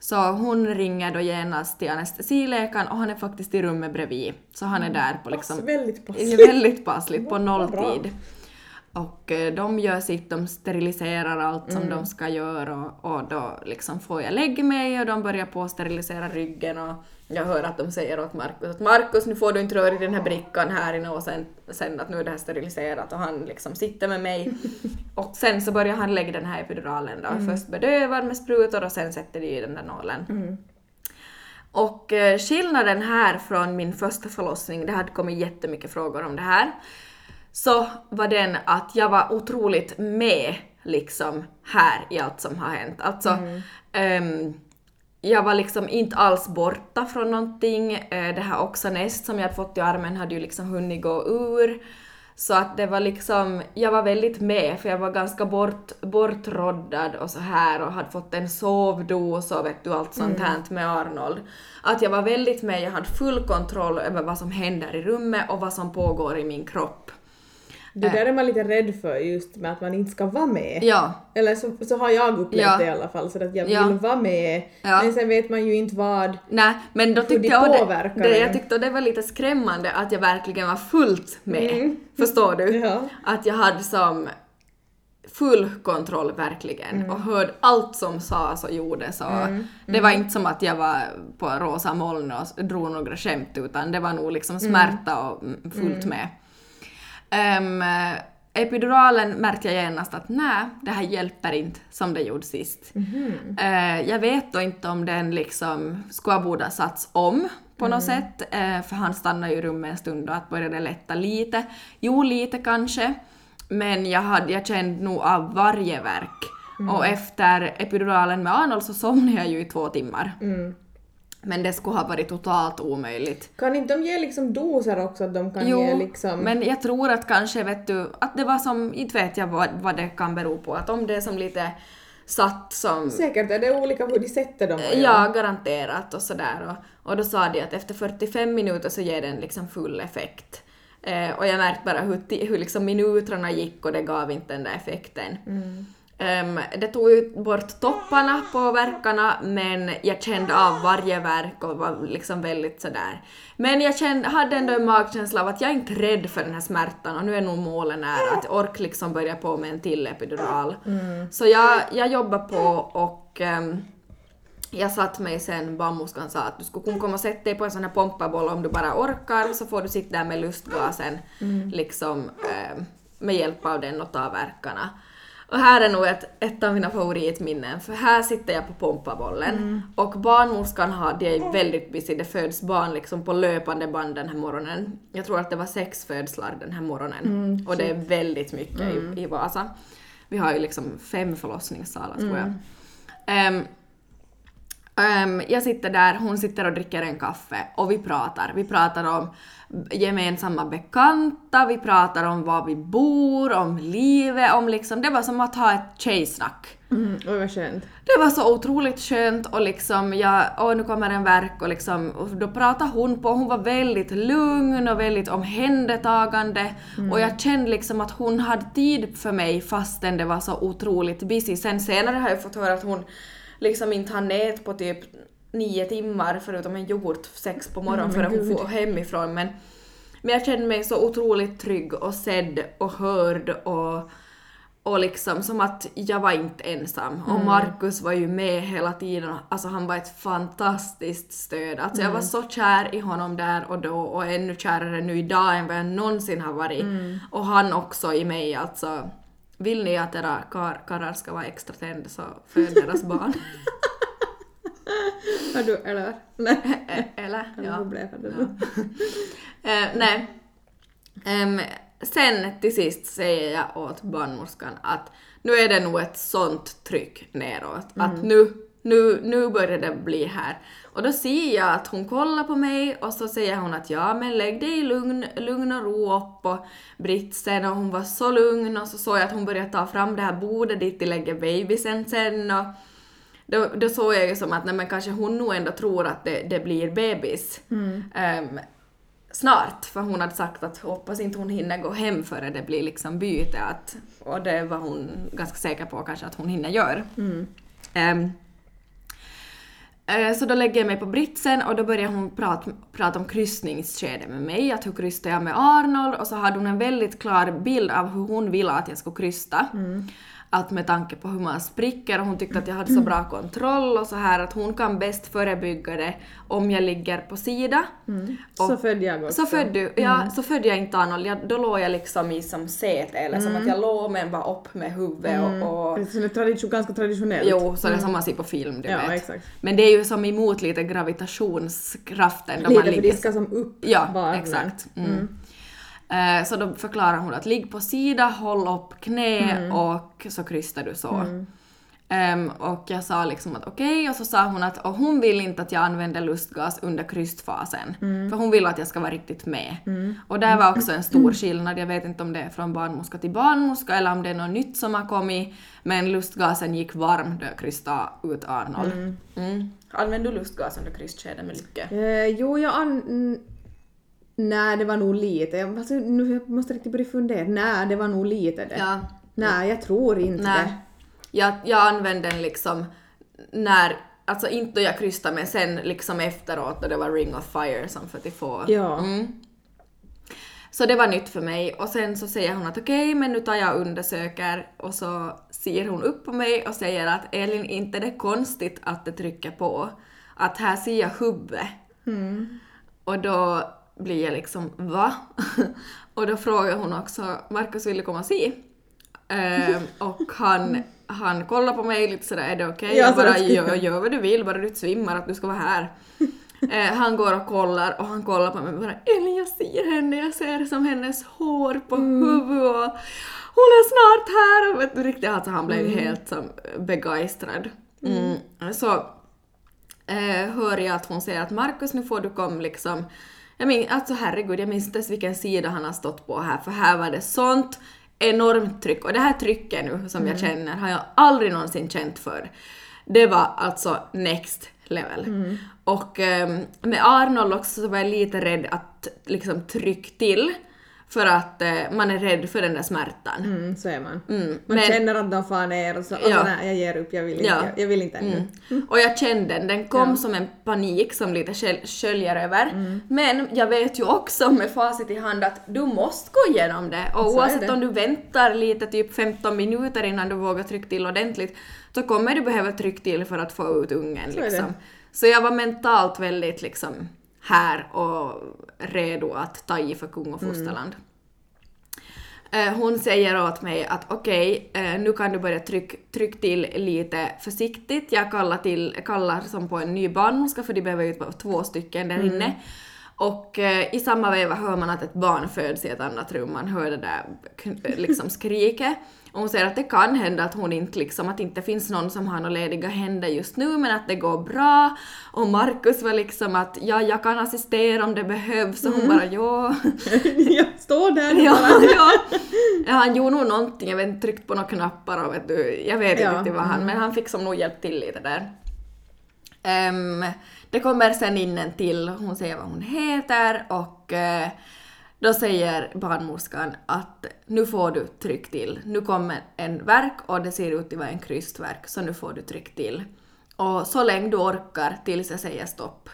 Så hon ringer då genast till anestesiläkaren och han är faktiskt i rummet bredvid. Så han är där på liksom... Väldigt Det passligt. väldigt passligt, på nolltid. Och eh, de gör sitt, de steriliserar allt som de ska göra och, och då liksom får jag lägga mig och de börjar på att sterilisera ryggen och jag hör att de säger åt Markus att Markus nu får du inte röra i den här brickan här inne. Och sen, sen att nu är det här steriliserat och han liksom sitter med mig. och sen så börjar han lägga den här epiduralen då, först bedövar med sprutor och sen sätter de i den där nålen. Och eh, skillnaden här från min första förlossning, det hade kommit jättemycket frågor om det här, så var den att jag var otroligt med liksom här i allt som har hänt. Alltså, ehm, jag var liksom inte alls borta från någonting. Eh, Det här Oxanest som jag hade fått i armen hade ju liksom hunnit gå ur. Så att det var liksom, jag var väldigt med för jag var ganska bort, bortråddad och så här och hade fått en sovdos och vet du allt sånt här med Arnold. Att jag var väldigt med, jag hade full kontroll över vad som händer i rummet och vad som pågår i min kropp. Det där är man lite rädd för just med att man inte ska vara med. Ja, Eller så, så har jag upplevt Ja. det i alla fall, så att jag Ja. vill vara med. Ja. Men sen vet man ju inte vad. Nej, men då tyckte jag, det, det, jag tyckte det var lite skrämmande att jag verkligen var fullt med. Mm. Förstår du? Ja. Att jag hade som full kontroll verkligen Mm. och hörde allt som sades och gjordes. Och Det var inte som att jag var på rosa moln och drog några skämt utan det var nog liksom smärta och mm, fullt med. Ehm, epiduralen märkte jag genast att nej, det här hjälper inte som det gjorde sist. Eh, jag vet då inte om den liksom skulle borde satts om på något sätt, eh, för han stannade ju i rummet en stund och att började lätta lite. Jo, lite kanske, men jag, hade, jag kände nog av varje verk. Och efter epiduralen med Arnold så somnade jag ju i två timmar. Men det skulle ha varit totalt omöjligt. Kan inte de ge liksom doser också? Att de kan Jo, ge liksom... men jag tror att kanske vet du, att det var som, inte vet jag vad, vad det kan bero på, att om det är som lite satt som Säkert är det olika hur de sätter dem. Ja, garanterat och sådär. Och, och då sa de att efter 45 minuter så ger den liksom full effekt. Eh, och jag märkte bara hur, hur liksom minuterna gick och det gav inte den där effekten. Ehm, det tog ju bort topparna på verkarna men jag kände av varje verk och var liksom väldigt sådär. Men jag kände, hade ändå en magkänsla av att jag är inte rädd för den här smärtan och nu är nog målet nära att ork liksom börja på med en till epidural. Så jag, jag jobbar på och ehm, jag satt mig sen, barnmorskan sa att du skulle kunna komma och sätta dig på en sån här pompaboll om du bara orkar så får du sitta där med lustgasen liksom eh, med hjälp av den och ta verkarna. Och här är nog ett, ett av mina favoritminnen för här sitter jag på pompabollen och barnmorskan har, det är väldigt busy, det föds barn liksom på löpande band den här morgonen. Jag tror att det var sex födslar den här morgonen och det är väldigt mycket i, i Vasa. Vi har ju liksom fem förlossningssalar tror jag. Ehm, Ehm, jag sitter där, hon sitter och dricker en kaffe och vi pratar. Vi pratar om gemensamma bekanta, vi pratar om var vi bor, om livet, om liksom, det var som att ha ett tjejsnack. Mm, oj vad skönt. Det var så otroligt skönt och liksom jag, åh nu kommer en verk och liksom, och då pratade hon på, hon var väldigt lugn och väldigt omhändertagande och jag kände liksom att hon hade tid för mig fastän det var så otroligt busy. Sen senare har jag fått höra att hon liksom inte hann nät på typ nio timmar förutom en yoghurt sex på morgonen Mm, före hon får hemifrån men, men jag kände mig så otroligt trygg och sedd och hörd och och liksom som att jag var inte ensam. Och Markus var ju med hela tiden. Alltså han var ett fantastiskt stöd. Alltså jag var så kär i honom där och då och ännu kärare nu idag än vad jag någonsin har varit. Och han också i mig alltså. Vill ni att era kar karlar ska vara extra tända så föd deras barn. Har du, eller? Nej. Eller? Ja. Ja. Blev det. Eh, nej. Sen till sist säger jag åt barnmorskan att nu är det nog ett sånt tryck neråt. Att nu, nu, nu börjar det bli här. Och då ser jag att hon kollar på mig och så säger hon att ja men lägg dig i lugn, lugn och ro upp på britsen och hon var så lugn och så såg jag att hon började ta fram det här bordet dit de lägger babysen sen och då, då såg jag ju som att nej, men kanske hon nog ändå tror att det, det blir bebis ehm, snart. För hon hade sagt att hoppas inte hon hinner gå hem före det blir liksom byte. Att, och det var hon ganska säker på kanske att hon hinner göra. Ehm, eh, så då lägger jag mig på britsen och då börjar hon prata, prata om kryssningsskede med mig, att hur krystar jag med Arnold och så hade hon en väldigt klar bild av hur hon ville att jag skulle krysta. Att med tanke på hur man spricker och hon tyckte att jag hade så bra kontroll och så här att hon kan bäst förebygga det om jag ligger på sida. Och- Så födde jag också. så födde, du, ja, så födde jag inte Arnold, jag, då låg jag liksom i som säte eller som att jag låg men bara upp med huvudet och, och Precis, det är tradition, ganska traditionellt. Jo, så det är som man ser på film, du Ja, vet. exakt. Men det är ju som emot lite gravitationskraften då Lite man för ligger... de ska som upp Ja, barnen. exakt. Mm. Eh, Så då förklarar hon att ligg på sida, håll upp knä Mm. och så krystar du så. Ehm, och jag sa liksom att okej, och så sa hon att och hon vill inte att jag använder lustgas under krystfasen. Mm. För hon vill att jag ska vara riktigt med. Och där var också en stor skillnad. Jag vet inte om det är från barnmorska till barnmorska eller om det är något nytt som har kommit. Men lustgasen gick varm då jag krystade ut Arnold. Mm. Använder du lustgas under krystskedet med lycka? Eh, jo, jag an... mm, Nej, det var nog lite. Jag, alltså, nu, jag måste riktigt börja fundera. Nej, det var nog lite det. Ja. Nej, jag tror inte Nej. det. Jag, jag använde den liksom när, alltså inte då jag krystade men sen liksom efteråt då det var Ring of Fire som för att få. Ja. Mm. Så det var nytt för mig och sen så säger hon att okej men nu tar jag och undersöker och så ser hon upp på mig och säger att Elin inte det är konstigt att det trycker på. Att här ser jag huvudet. Och då blir jag liksom va? och då frågar hon också Markus vill du komma och se? Ehm, och han, han kollar på mig lite sådär, är det okej? Ja, jag bara, gör, gör vad du vill, bara du inte svimmar, att du ska vara här. Eh, han går och kollar och han kollar på mig och bara Elin jag ser henne, jag ser som hennes hår på huvudet och hon är snart här och vet du riktigt alltså han blev ju helt som begeistrad. Mm. Så eh, hör jag att hon säger att Markus nu får du komma liksom jag min, alltså herregud, jag minns inte ens vilken sida han har stått på här, för här var det sånt enormt tryck. Och det här trycket nu som jag känner har jag aldrig någonsin känt för. Det var alltså next level. Och ehm, med Arnold också så var jag lite rädd att liksom tryck till för att eh, man är rädd för den där smärtan. Mm, så är man. Mm, Man men- känner att de far ner och så, alltså, Ja. nej, jag ger upp, jag vill Ja. inte, jag vill inte ännu. Mm. Och jag kände den, den kom Ja. som en panik som lite sköl- sköljer över. Mm. Men jag vet ju också med facit i hand att du måste gå igenom det. Och Så oavsett det. om du väntar lite, typ 15 minuter innan du vågar trycka till ordentligt, så kommer du behöva trycka till för att få ut ungen. Så liksom. Så jag var mentalt väldigt liksom här och redo att ta i för kung och Mm. fosterland. Eh, Hon säger åt mig att okej, eh, nu kan du börja tryck, tryck till lite försiktigt. Jag kallar, till, kallar som på en ny barnmorska för de behöver ju två stycken där inne. Och eh, i samma veva hör man att ett barn föds i ett annat rum, man hör det där liksom skriket. Och hon säger att det kan hända att hon inte liksom, att det inte finns någon som har några lediga händer just nu men att det går bra. Och Markus var liksom att ja, jag kan assistera om det behövs och hon bara ja. jag står där Ja, bara. ja. ja, han gjorde nog någonting, jag vet inte, tryckt på några knappar och vet du, jag vet Ja, inte riktigt vad han, men han fick som nog hjälpt till lite där. Ehm, det kommer sen in en till, hon säger vad hon heter och eh, då säger barnmorskan att nu får du tryck till. Nu kommer en verk och det ser ut att vara en krystverk så nu får du tryck till. Och så länge du orkar tills jag säger stopp.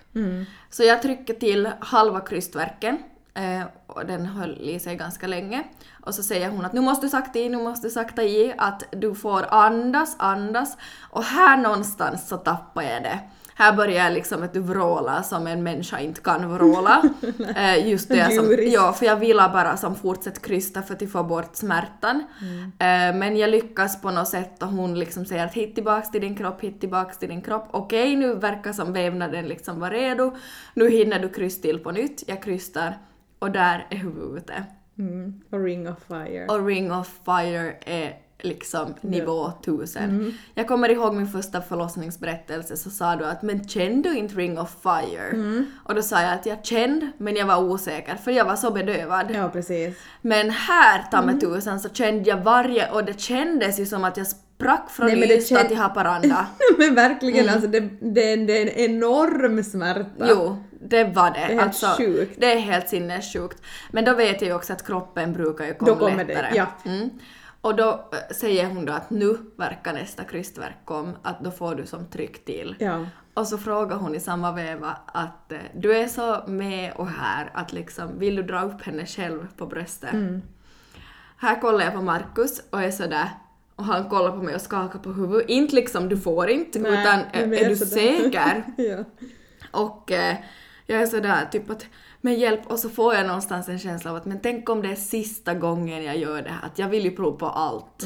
Så jag trycker till halva krystverken eh, och den höll i sig ganska länge. Och så säger hon att nu måste du sakta i, nu måste du sakta i, att du får andas, andas. Och här någonstans så tappar jag det. Här börjar jag liksom att du vråla som en människa inte kan vråla. eh, just det som, ja, för jag ville bara som fortsätter krysta för att få bort smärtan. Eh, men jag lyckas på något sätt och hon liksom säger att hit tillbaks till din kropp, hit tillbaks till din kropp. Okej, nu verkar som vävnaden liksom vara redo. Nu hinner du krysta till på nytt. Jag krystar och där är huvudet. Mm. Och Ring of Fire. Och Ring of Fire är liksom nivå 1000. Mm. Jag kommer ihåg min första förlossningsberättelse så sa du att men kände du inte Ring of Fire? Mm. Och då sa jag att jag kände men jag var osäker för jag var så bedövad. Ja, precis. Men här, ta Mm. mig tusan, så kände jag varje och det kändes ju som att jag sprack från Nej, det Ystad känd- till Haparanda. Men verkligen, alltså det, det, det är en enorm smärta. Jo, det var det. är helt alltså, sjukt. Det är helt sinnessjukt. Men då vet jag ju också att kroppen brukar ju komma Då kommer det, lättare. ja. Mm. Och då äh, säger hon då att nu verkar nästa krystverk kom, att då får du som tryck till. Ja. Och så frågar hon i samma veva att eh, du är så med och här att liksom, vill du dra upp henne själv på bröstet? Mm. Här kollar jag på Markus och är sådär Och han kollar på mig och skakar på huvudet. Inte liksom du får inte, Nej, utan men är, är du sådär. säker? ja. Och eh, jag är sådär typ att men hjälp och så får jag någonstans en känsla av att men tänk om det är sista gången jag gör det här, att jag vill ju prova på allt.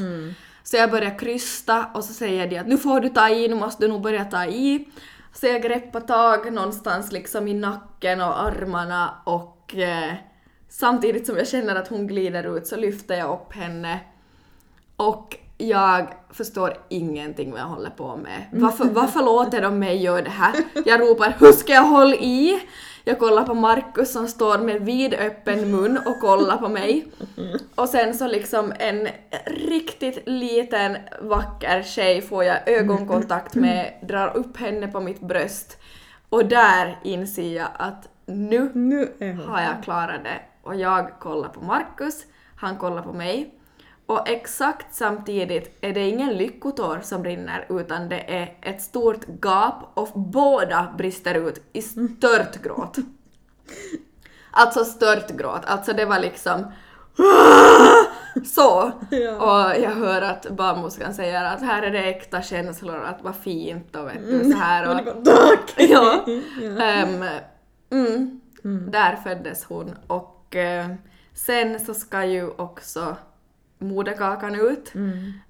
Så jag börjar krysta och så säger de att nu får du ta i, nu måste du nog börja ta i. Så jag greppar tag någonstans liksom i nacken och armarna och eh, samtidigt som jag känner att hon glider ut så lyfter jag upp henne och jag förstår ingenting vad jag håller på med. Varför, varför låter de mig göra det här? Jag ropar hur ska jag hålla i? Jag kollar på Markus som står med vidöppen mun och kollar på mig. Och sen så liksom en riktigt liten vacker tjej får jag ögonkontakt med, drar upp henne på mitt bröst. Och där inser jag att nu Nu har jag klarat det. Och jag kollar på Markus, han kollar på mig. Och exakt samtidigt är det ingen lyckotår som rinner utan det är ett stort gap och båda brister ut i stört gråt. Alltså stört gråt, alltså det var liksom så. Ja. Och jag hör att barnmorskan säger att här är det äkta känslor, att vad fint och vet du så här. Och Tack! ja. Ehm, mm, Där föddes hon och eh, sen så ska ju också moderkakan ut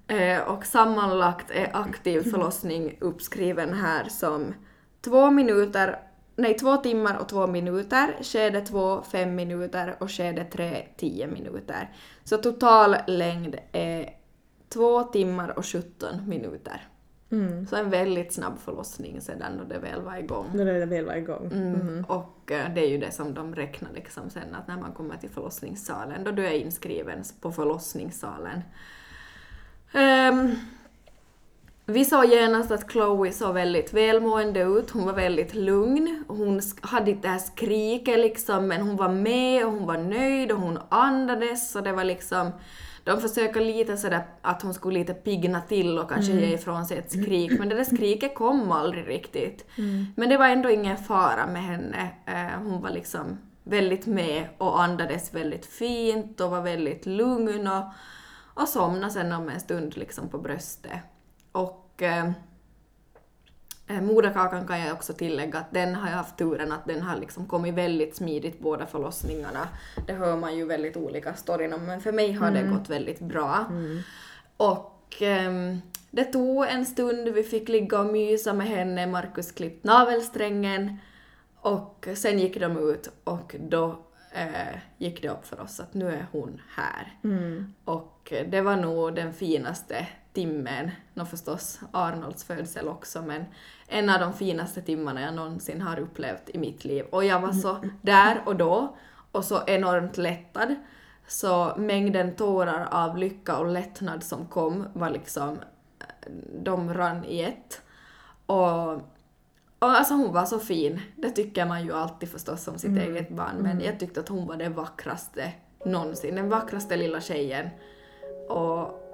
Eh, och sammanlagt är aktiv förlossning uppskriven här som två minuter, nej två timmar och två minuter, skede två fem minuter och skede tre tio minuter. Så total längd är två timmar och 17 minuter. Mm. Så en väldigt snabb förlossning sedan då det väl var igång. När det väl var igång. Mm. Och eh, det är ju det som de räknar liksom sen att när man kommer till förlossningssalen, då du är inskriven på förlossningssalen. Ehm, vi såg genast att Chloe såg väldigt välmående ut, hon var väldigt lugn, hon hade inte det här skriket liksom, men hon var med och hon var nöjd och hon andades och det var liksom de försöker lite sådär att hon skulle lite pigna till och kanske ge ifrån sig ett skrik, men det där skriket kom aldrig riktigt. Men det var ändå ingen fara med henne. Eh, hon var liksom väldigt med och andades väldigt fint och var väldigt lugn och, och somnade sen om en stund liksom på bröstet. Och eh, moderkakan kan jag också tillägga att den har jag haft turen att den har liksom kommit väldigt smidigt båda förlossningarna. Det hör man ju väldigt olika storyn om men för mig har det gått väldigt bra. Och ehm, det tog en stund, vi fick ligga och mysa med henne, Markus klippt navelsträngen och sen gick de ut och då eh, gick det upp för oss att nu är hon här. Och det var nog den finaste timmen, nå förstås Arnolds födsel också, men en av de finaste timmarna jag någonsin har upplevt i mitt liv. Och jag var så där och då och så enormt lättad. Så mängden tårar av lycka och lättnad som kom var liksom, de rann i ett. Och och alltså hon var så fin. Det tycker man ju alltid förstås om sitt eget barn, men jag tyckte att hon var den vackraste någonsin. Den vackraste lilla tjejen. Och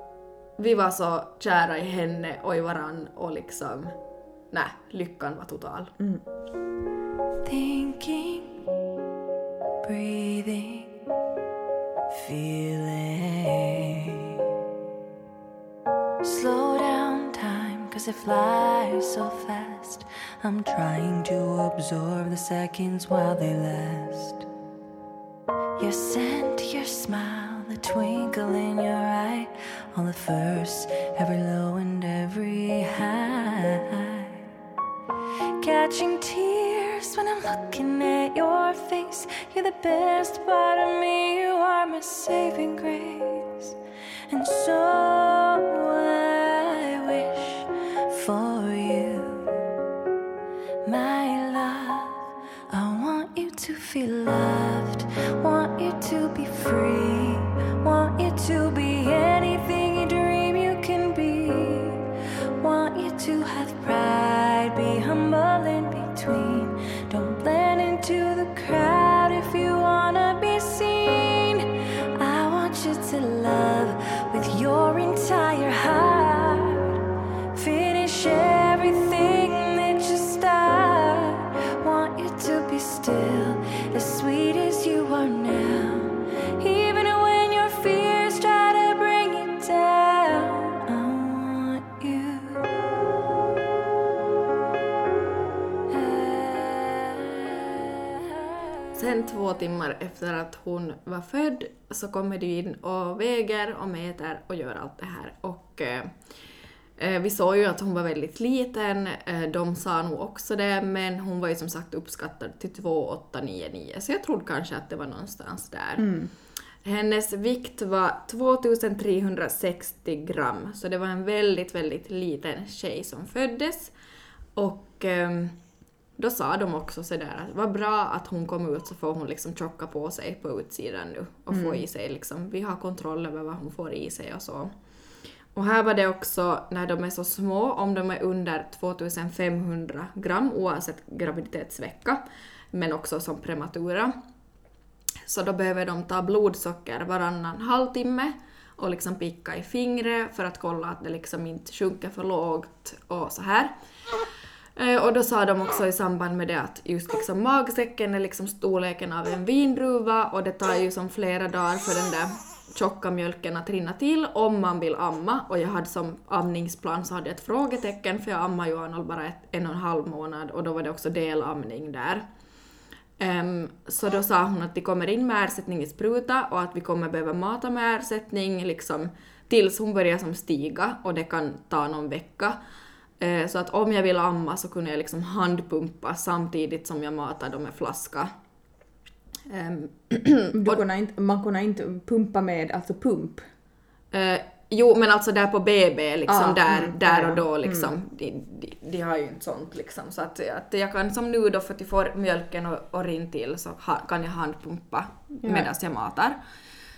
vi var så kära i henne och i varann och liksom, nej, lyckan var total. Thinking, breathing, feeling. Slow down time, cause it flies so fast. I'm trying to absorb the seconds while they last. Your scent, your smile, the twinkle in your eye. All the first, every low and every high. Catching tears when I'm looking at your face. You're the best part of me, you are my saving grace. And so I wish for you, my love. I want you to feel loved, want you to be free, want you to be anything you dream you can be. Want you to have pride, be humble in between. Don't blend into the crowd sen två timmar efter att hon var född så kommer de in och väger och mäter och gör allt det här. Och eh, eh, vi såg ju att hon var väldigt liten, eh, de sa nog också det, men hon var ju som sagt uppskattad till 2899 så jag trodde kanske att det var någonstans där. Hennes vikt var 2360 gram, så det var en väldigt, väldigt liten tjej som föddes. Och ehm, då sa de också sådär att vad bra att hon kom ut så får hon liksom tjocka på sig på utsidan nu och få i sig liksom, vi har kontroll över vad hon får i sig och så. Och här var det också när de är så små, om de är under 2500 gram oavsett graviditetsvecka, men också som prematura, så då behöver de ta blodsocker varannan halvtimme och liksom picka i fingret för att kolla att det liksom inte sjunker för lågt och så här. Eh, och då sa de också i samband med det att just liksom magsäcken är liksom storleken av en vindruva och det tar ju som flera dagar för den där tjocka mjölken att rinna till om man vill amma och jag hade som amningsplan så hade jag ett frågetecken för jag ammar ju Arnold bara ett, en och en halv månad och då var det också delamning där. Um, så då sa hon att de kommer in med ersättning i spruta och att vi kommer behöva mata med ersättning liksom tills hon börjar som stiga och det kan ta någon vecka. Eh, så att om jag vill amma så kunde jag liksom handpumpa samtidigt som jag matade dem med flaska. Ehm, kunde inte, man kunde inte pumpa med, alltså pump. Eh, jo, men alltså där på BB, liksom Ah, där, mm, där ja, och då ja. liksom. De, de, de har ju inte sånt liksom. Så att, att jag kan som nu då för att jag får mjölken och, och rinn till så ha, kan jag handpumpa medan jag matar.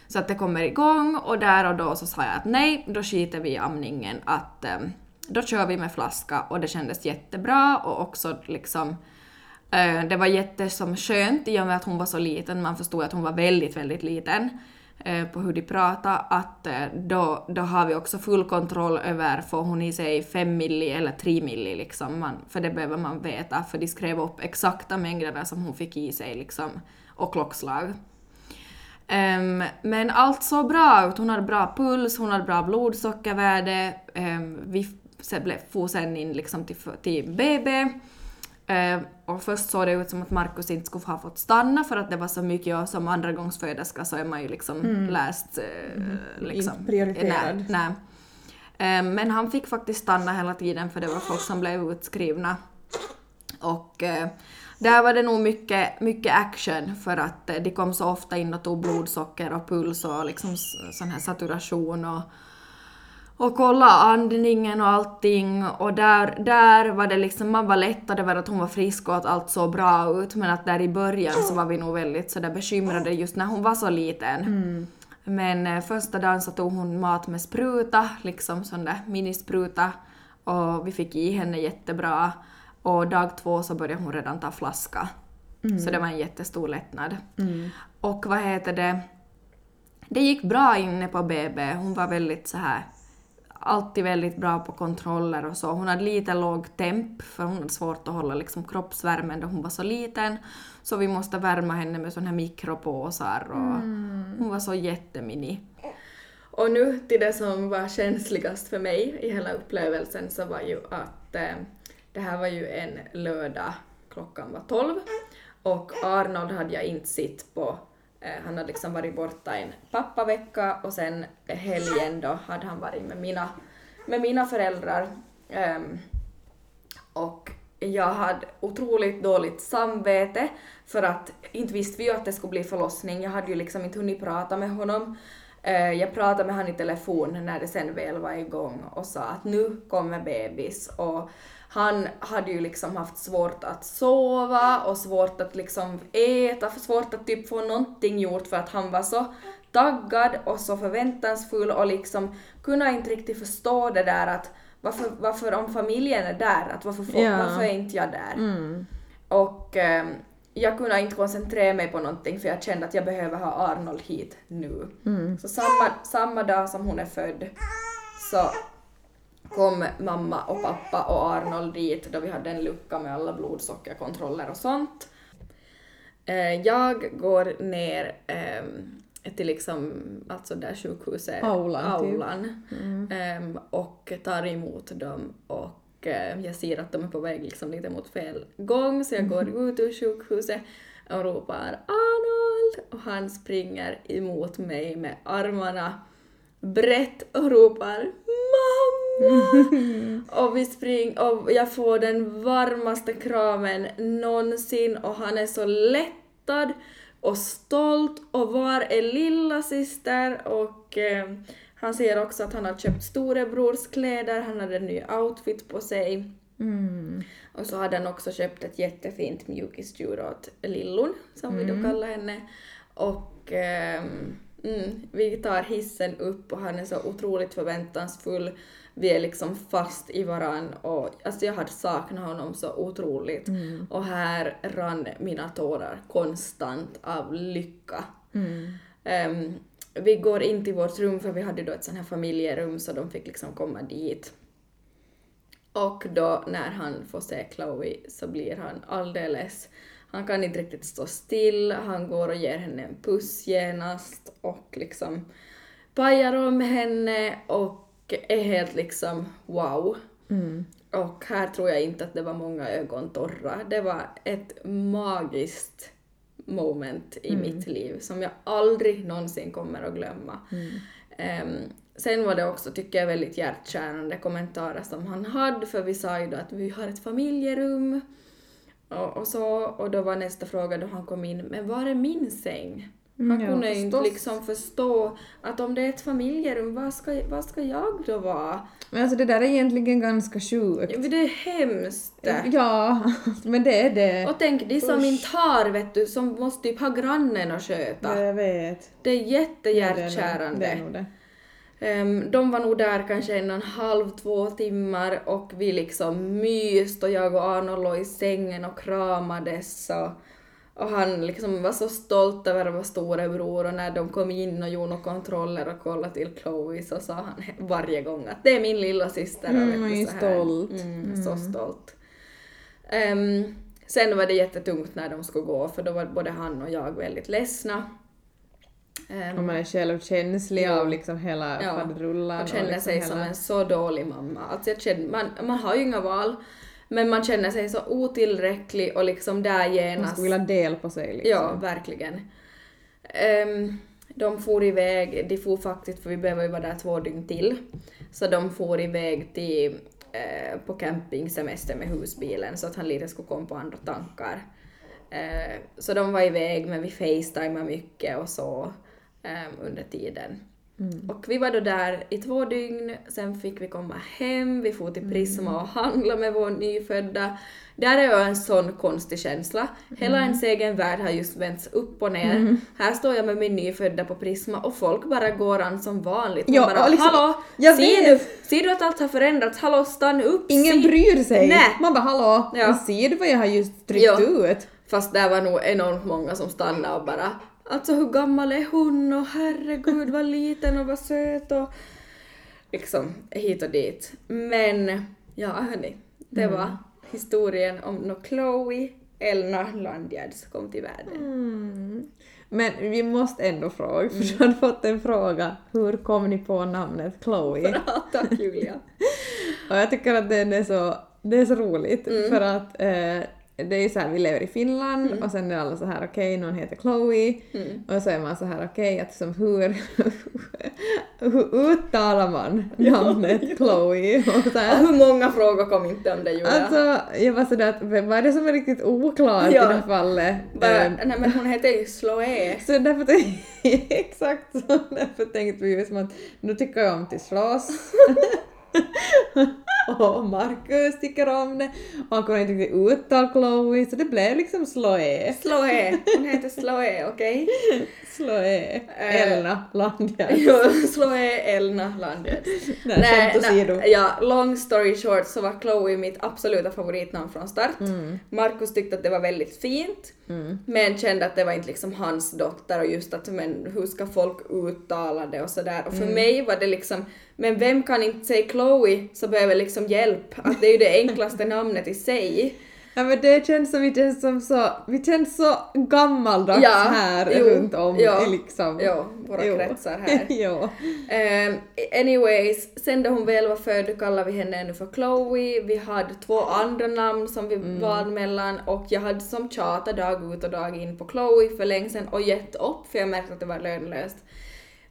Så att det kommer igång och där och då så sa jag att nej, då skiter vi i amningen. Att ehm, då kör vi med flaska och det kändes jättebra och också liksom eh, det var jättesom skönt i och med att hon var så liten, man förstod att hon var väldigt, väldigt liten eh, på hur de pratade, att eh, då, då har vi också full kontroll över, får hon i sig 5 milli eller 3 milli liksom, man, för det behöver man veta, för de skrev upp exakta mängderna som hon fick i sig liksom, och klockslag. Um, men allt såg bra ut. Hon hade bra puls, hon hade bra blodsockervärde. Um, ehm, vi sen blev, for sen in liksom till, till BB. Ehm, och först såg det ut som att Markus inte skulle ha fått stanna för att det var så mycket och som andragångsföderska så är man ju liksom läst... eh, liksom, Inte prioriterad. Nej, nej. Ehm, men han fick faktiskt stanna hela tiden för det var folk som blev utskrivna. Och eh, där var det nog mycket, mycket action för att eh, de kom så ofta in och tog blodsocker och puls och liksom sån här saturation och, och kolla andningen och allting och där, där var det liksom, man var lättad över att hon var frisk och att allt såg bra ut men att där i början så var vi nog väldigt sådär bekymrade just när hon var så liten. Men eh, första dagen så tog hon mat med spruta, liksom sån där minispruta och vi fick i henne jättebra och dag två så började hon redan ta flaska. Så det var en jättestor lättnad. Och vad heter det, det gick bra inne på BB. Hon var väldigt så här alltid väldigt bra på kontroller och så. Hon hade lite låg temp för hon hade svårt att hålla liksom kroppsvärmen då hon var så liten. Så vi måste värma henne med såna här mikropåsar och hon var så jättemini. Och nu till det som var känsligast för mig i hela upplevelsen så var ju att eh, det här var ju en lördag, klockan var 12 och Arnold hade jag inte sett på Eh, han hade liksom varit borta en pappavecka och sen helgen då hade han varit med mina, med mina föräldrar. Um, och jag hade otroligt dåligt samvete för att inte visste vi ju att det skulle bli förlossning. Jag hade ju liksom inte hunnit prata med honom. Uh, Jag pratade med honom i telefon när det sen väl var igång och sa att nu kommer bebis och han hade ju liksom haft svårt att sova och svårt att liksom äta, svårt att typ få någonting gjort för att han var så taggad och så förväntansfull och liksom kunde inte riktigt förstå det där att varför, varför om familjen är där, att varför, får, Ja. varför är inte jag där? Mm. Och ehm, jag kunde inte koncentrera mig på någonting för jag kände att jag behöver ha Arnold hit nu. Så samma, samma dag som hon är född så kom mamma och pappa och Arnold dit då vi hade en lucka med alla blodsockerkontroller och sånt. Eh, jag går ner ehm, till liksom, alltså där sjukhuset, Aulan, typ. aulan ehm, och tar emot dem och eh, jag ser att de är på väg liksom lite mot fel gång så jag går ut ur sjukhuset och ropar Arnold och han springer emot mig med armarna brett och ropar mamma! och vi springer och jag får den varmaste kramen någonsin och han är så lättad och stolt och var är lilla syster och eh, han säger också att han har köpt storebrors kläder, han hade en ny outfit på sig. Och så hade han också köpt ett jättefint mjukisdjur åt Lillon, som vi då kallar henne. Och ehm, mm, vi tar hissen upp och han är så otroligt förväntansfull. Vi är liksom fast i varann och alltså jag hade saknat honom så otroligt. Och här rann mina tårar konstant av lycka. Ehm, vi går in till vårt rum för vi hade då ett sånt här familjerum så de fick liksom komma dit. Och då när han får se Chloe så blir han alldeles... Han kan inte riktigt stå still, han går och ger henne en puss genast och liksom pajar om henne och är helt liksom wow. Och här tror jag inte att det var många ögon torra. Det var ett magiskt moment i mitt liv som jag aldrig någonsin kommer att glömma. Ehm, sen var det också, tycker jag, väldigt hjärtkärande kommentarer som han hade, för vi sa ju då att vi har ett familjerum och, och så, och då var nästa fråga då han kom in, men var är min säng? Han Mm, ja, kunde ju inte liksom förstå att om det är ett familjerum, vad ska, vad ska jag då vara? Men alltså det där är egentligen ganska sjukt. Ja, Det är hemskt. Ja, men det är det. Och tänk, de som inte har, vet du, som måste typ ha grannen att sköta. Jag vet. Det är Det är jättehjärtkärande. nog det. Ehm, de var nog där kanske en och en halv, två timmar och vi liksom myst och jag och Arnold låg i sängen och kramades och, och han liksom var så stolt över att vara storebror och när de kom in och gjorde några kontroller och kollade till Chloe så sa han varje gång att det är min lilla syster och Mm, vet så stolt. Mm, Så stolt. Ehm, sen var det jättetungt när de skulle gå för då var både han och jag väldigt ledsna. Ehm, Om man är självkänslig Ja. av liksom hela Ja, faderullan. och känner liksom sig som hela- en så dålig mamma. Alltså jag känner, man, man har ju inga val, men man känner sig så otillräcklig och liksom där Man genast... skulle vilja dela på sig liksom. Ja, verkligen. Ehm, de for iväg, de for faktiskt, för vi behöver ju vara där två dygn till, så de for iväg till, eh, på campingsemester med husbilen så att han lite skulle komma på andra tankar. Eh, så de var iväg men vi facetimade mycket och så eh, under tiden. Och vi var då där i två dygn, sen fick vi komma hem, vi for till Prisma och handla med vår nyfödda. Där är ju en sån konstig känsla. Hela ens egen värld har just vänts upp och ner. Här står jag med min nyfödda på Prisma och folk bara går an som vanligt. Ja, bara liksom- hallå, jag ser du, ser du att allt har förändrats? Hallå, stanna upp! Ingen se." bryr sig. Nej. Man bara hallå, Ja. ser du vad jag har just tryckt Ja. ut? Fast där var nog enormt många som stannade och bara Alltså hur gammal är hon och herregud vad liten och vad söt och liksom hit och dit. Men ja hörni, det var historien om när Chloe Elna Landgärds kom till världen. Men vi måste ändå fråga, för Mm. du hade fått en fråga. Hur kom ni på namnet Chloe? Ja, tack Julia. Och jag tycker att den är så, det är så roligt Mm. för att eh, det är ju så här, vi lever i Finland Mm. och sen är alla så här okej, någon heter Chloe och så är man så här okej, att som hur, hur uttalar man namnet Chloe? Och så Och här. hur många frågor kom inte om det Julia? Alltså, jag var sådär att vad är det som är riktigt oklart Ja. i det fallet? bara, Eh, nej men hon heter ju Sloe. så därför exakt så, därför tänkte vi ju som att nu tycker jag om till slåss. Och Marcus tycker om det. Och han kunde inte riktigt uttala Chloe, så det blev liksom Sloe. Sloe. Hon heter Sloe, okej? Sloe. Eh, Elna Landgärd. Jo, Sloe Elna Landgärd. Nej, skämt åsido. Ja, long story short så var Chloe mitt absoluta favoritnamn från start. Mm. Markus tyckte att det var väldigt fint, men kände att det var inte liksom hans dotter och just att men hur ska folk uttala det och sådär. Och för Mm. mig var det liksom, men vem kan inte säga Chloe så behöver liksom hjälp, att det är ju det enklaste namnet i sig. Ja men det känns som vi känns som så, vi känns så gammaldags Ja, här jo, runt om ja, liksom. jo, våra Jo. kretsar här. jo. Um, anyways, sen då hon väl var född kallade vi henne ännu för Chloe. Vi hade två andra namn som vi Mm. valde mellan och jag hade som tjatat dag ut och dag in på Chloe för länge sedan och gett upp för jag märkte att det var lönlöst.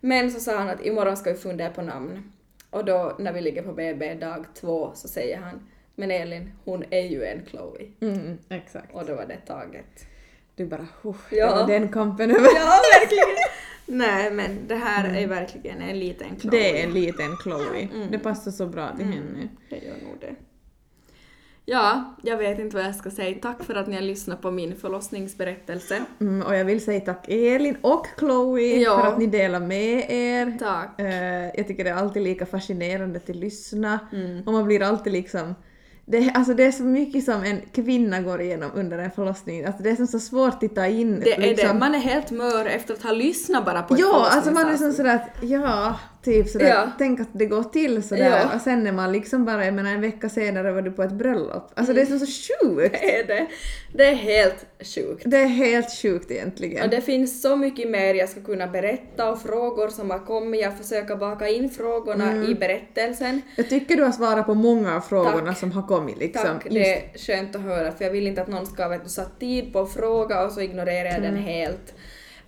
Men så sa han att imorgon ska vi fundera på namn. Och då när vi ligger på BB dag två så säger han men Elin, hon är ju en Chloe. Mm, exakt. Och då var det taget. Du bara, oh, Ja. den kampen över. Ja, verkligen! Nej, men det här är verkligen en liten Chloe. Det är en liten Chloe. Det passar så bra till henne. Det gör nog det. Ja, jag vet inte vad jag ska säga. Tack för att ni har lyssnat på min förlossningsberättelse. Mm, och jag vill säga tack Elin och Chloe Ja. för att ni delar med er. Tack. Eh, jag tycker det är alltid lika fascinerande att lyssna Mm. och man blir alltid liksom det, alltså det är så mycket som en kvinna går igenom under en förlossning, alltså det är som så svårt att ta in. Det är liksom. det. Man är helt mör efter att ha lyssnat bara på ett Ja, alltså man är som sådär att ja, typ sådär, Ja. tänk att det går till sådär Ja. och sen är man liksom bara, jag menar en vecka senare var du på ett bröllop. Alltså det är som så sjukt! Det är det. Det är helt sjukt. Det är helt sjukt egentligen. Och det finns så mycket mer jag ska kunna berätta och frågor som har kommit. Jag försöker baka in frågorna Mm. i berättelsen. Jag tycker du har svarat på många av frågorna Tack. som har kommit liksom. Tack, Just- det är skönt att höra för jag vill inte att någon ska vet du, satt tid på att fråga och så ignorerar jag Mm. den helt.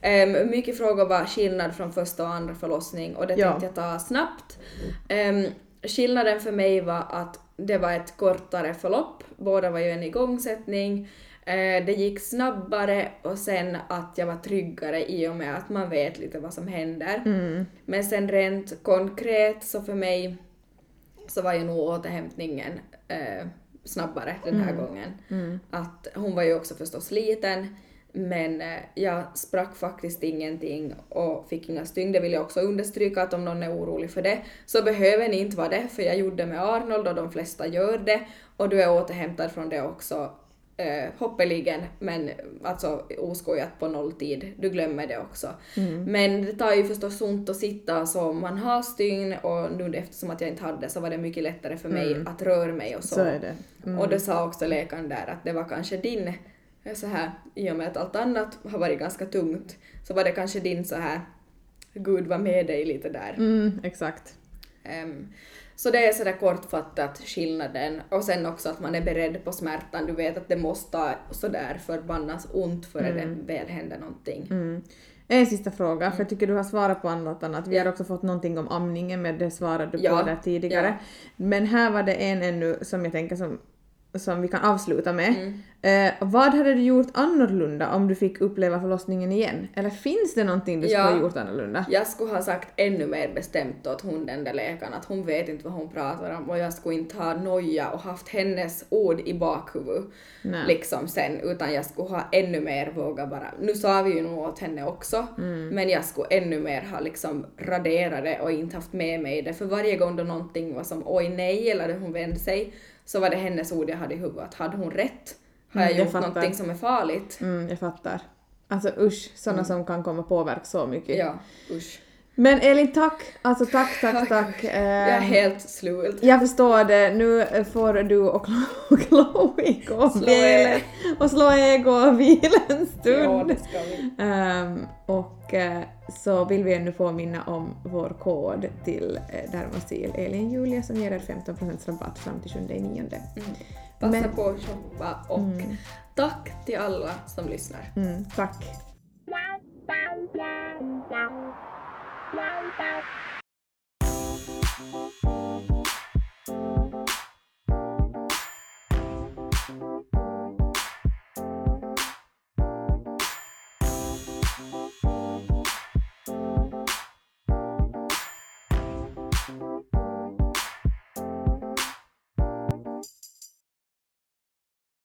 Um, mycket frågor var skillnad från första och andra förlossning och det Ja. tänkte jag ta snabbt. Um, skillnaden för mig var att det var ett kortare förlopp, båda var ju en igångsättning. Eh, det gick snabbare och sen att jag var tryggare i och med att man vet lite vad som händer. Mm. Men sen rent konkret så för mig så var ju nog återhämtningen eh, snabbare den här gången. Att hon var ju också förstås liten men eh, jag sprack faktiskt ingenting och fick inga stygn. Det vill jag också understryka att om någon är orolig för det så behöver ni inte vara det för jag gjorde det med Arnold och de flesta gör det och du är återhämtad från det också eh, hoppeligen men alltså oskojat på nolltid. Du glömmer det också. Men det tar ju förstås ont att sitta så man har stygn och nu eftersom att jag inte hade så var det mycket lättare för mig att röra mig och så. Så. Mm. Och det sa också läkaren där att det var kanske din, så här, i och med att allt annat har varit ganska tungt, så var det kanske din så här, Gud var med dig lite där. Mm, exakt. Ehm, så det är sådär kortfattat skillnaden och sen också att man är beredd på smärtan. Du vet att det måste ta sådär förbannat ont före det väl händer någonting. Mm. En sista fråga, för jag tycker du har svarat på annat annat. Vi har också fått någonting om amningen, men det svarade du Ja, på där tidigare. ja. Men här var det en ännu som jag tänker som, som vi kan avsluta med. Mm. Eh, vad hade du gjort annorlunda om du fick uppleva förlossningen igen? Eller finns det någonting du skulle Ja. ha gjort annorlunda? Jag skulle ha sagt ännu mer bestämt åt hon den där läkaren att hon vet inte vad hon pratar om och jag skulle inte ha noja och haft hennes ord i bakhuvudet Nej. liksom sen utan jag skulle ha ännu mer våga bara, nu sa vi ju nog åt henne också, men jag skulle ännu mer ha liksom raderat det och inte haft med mig det för varje gång då någonting var som oj nej eller hon vände sig så var det hennes ord jag hade i huvudet. Hade hon rätt? Har jag Mm, jag gjort fattar. någonting som är farligt? Mm, jag fattar. Alltså usch, sådana som kan komma påverka så mycket. Ja, usch. Men Elin, tack! Alltså tack, tack, tack. Jag är Eh, helt slut. Jag förstår det. Nu får du och Chloe gå och Slå er. och slå ego och vila en Ja, stund. det ska vi. Ehm, och eh, så vill vi ännu påminna om vår kod till uh, Dermosil Elin Julia som ger er 15% rabatt fram till 7.9. Passa Men- på att shoppa och tack till alla som lyssnar. Mm, tack. Wow,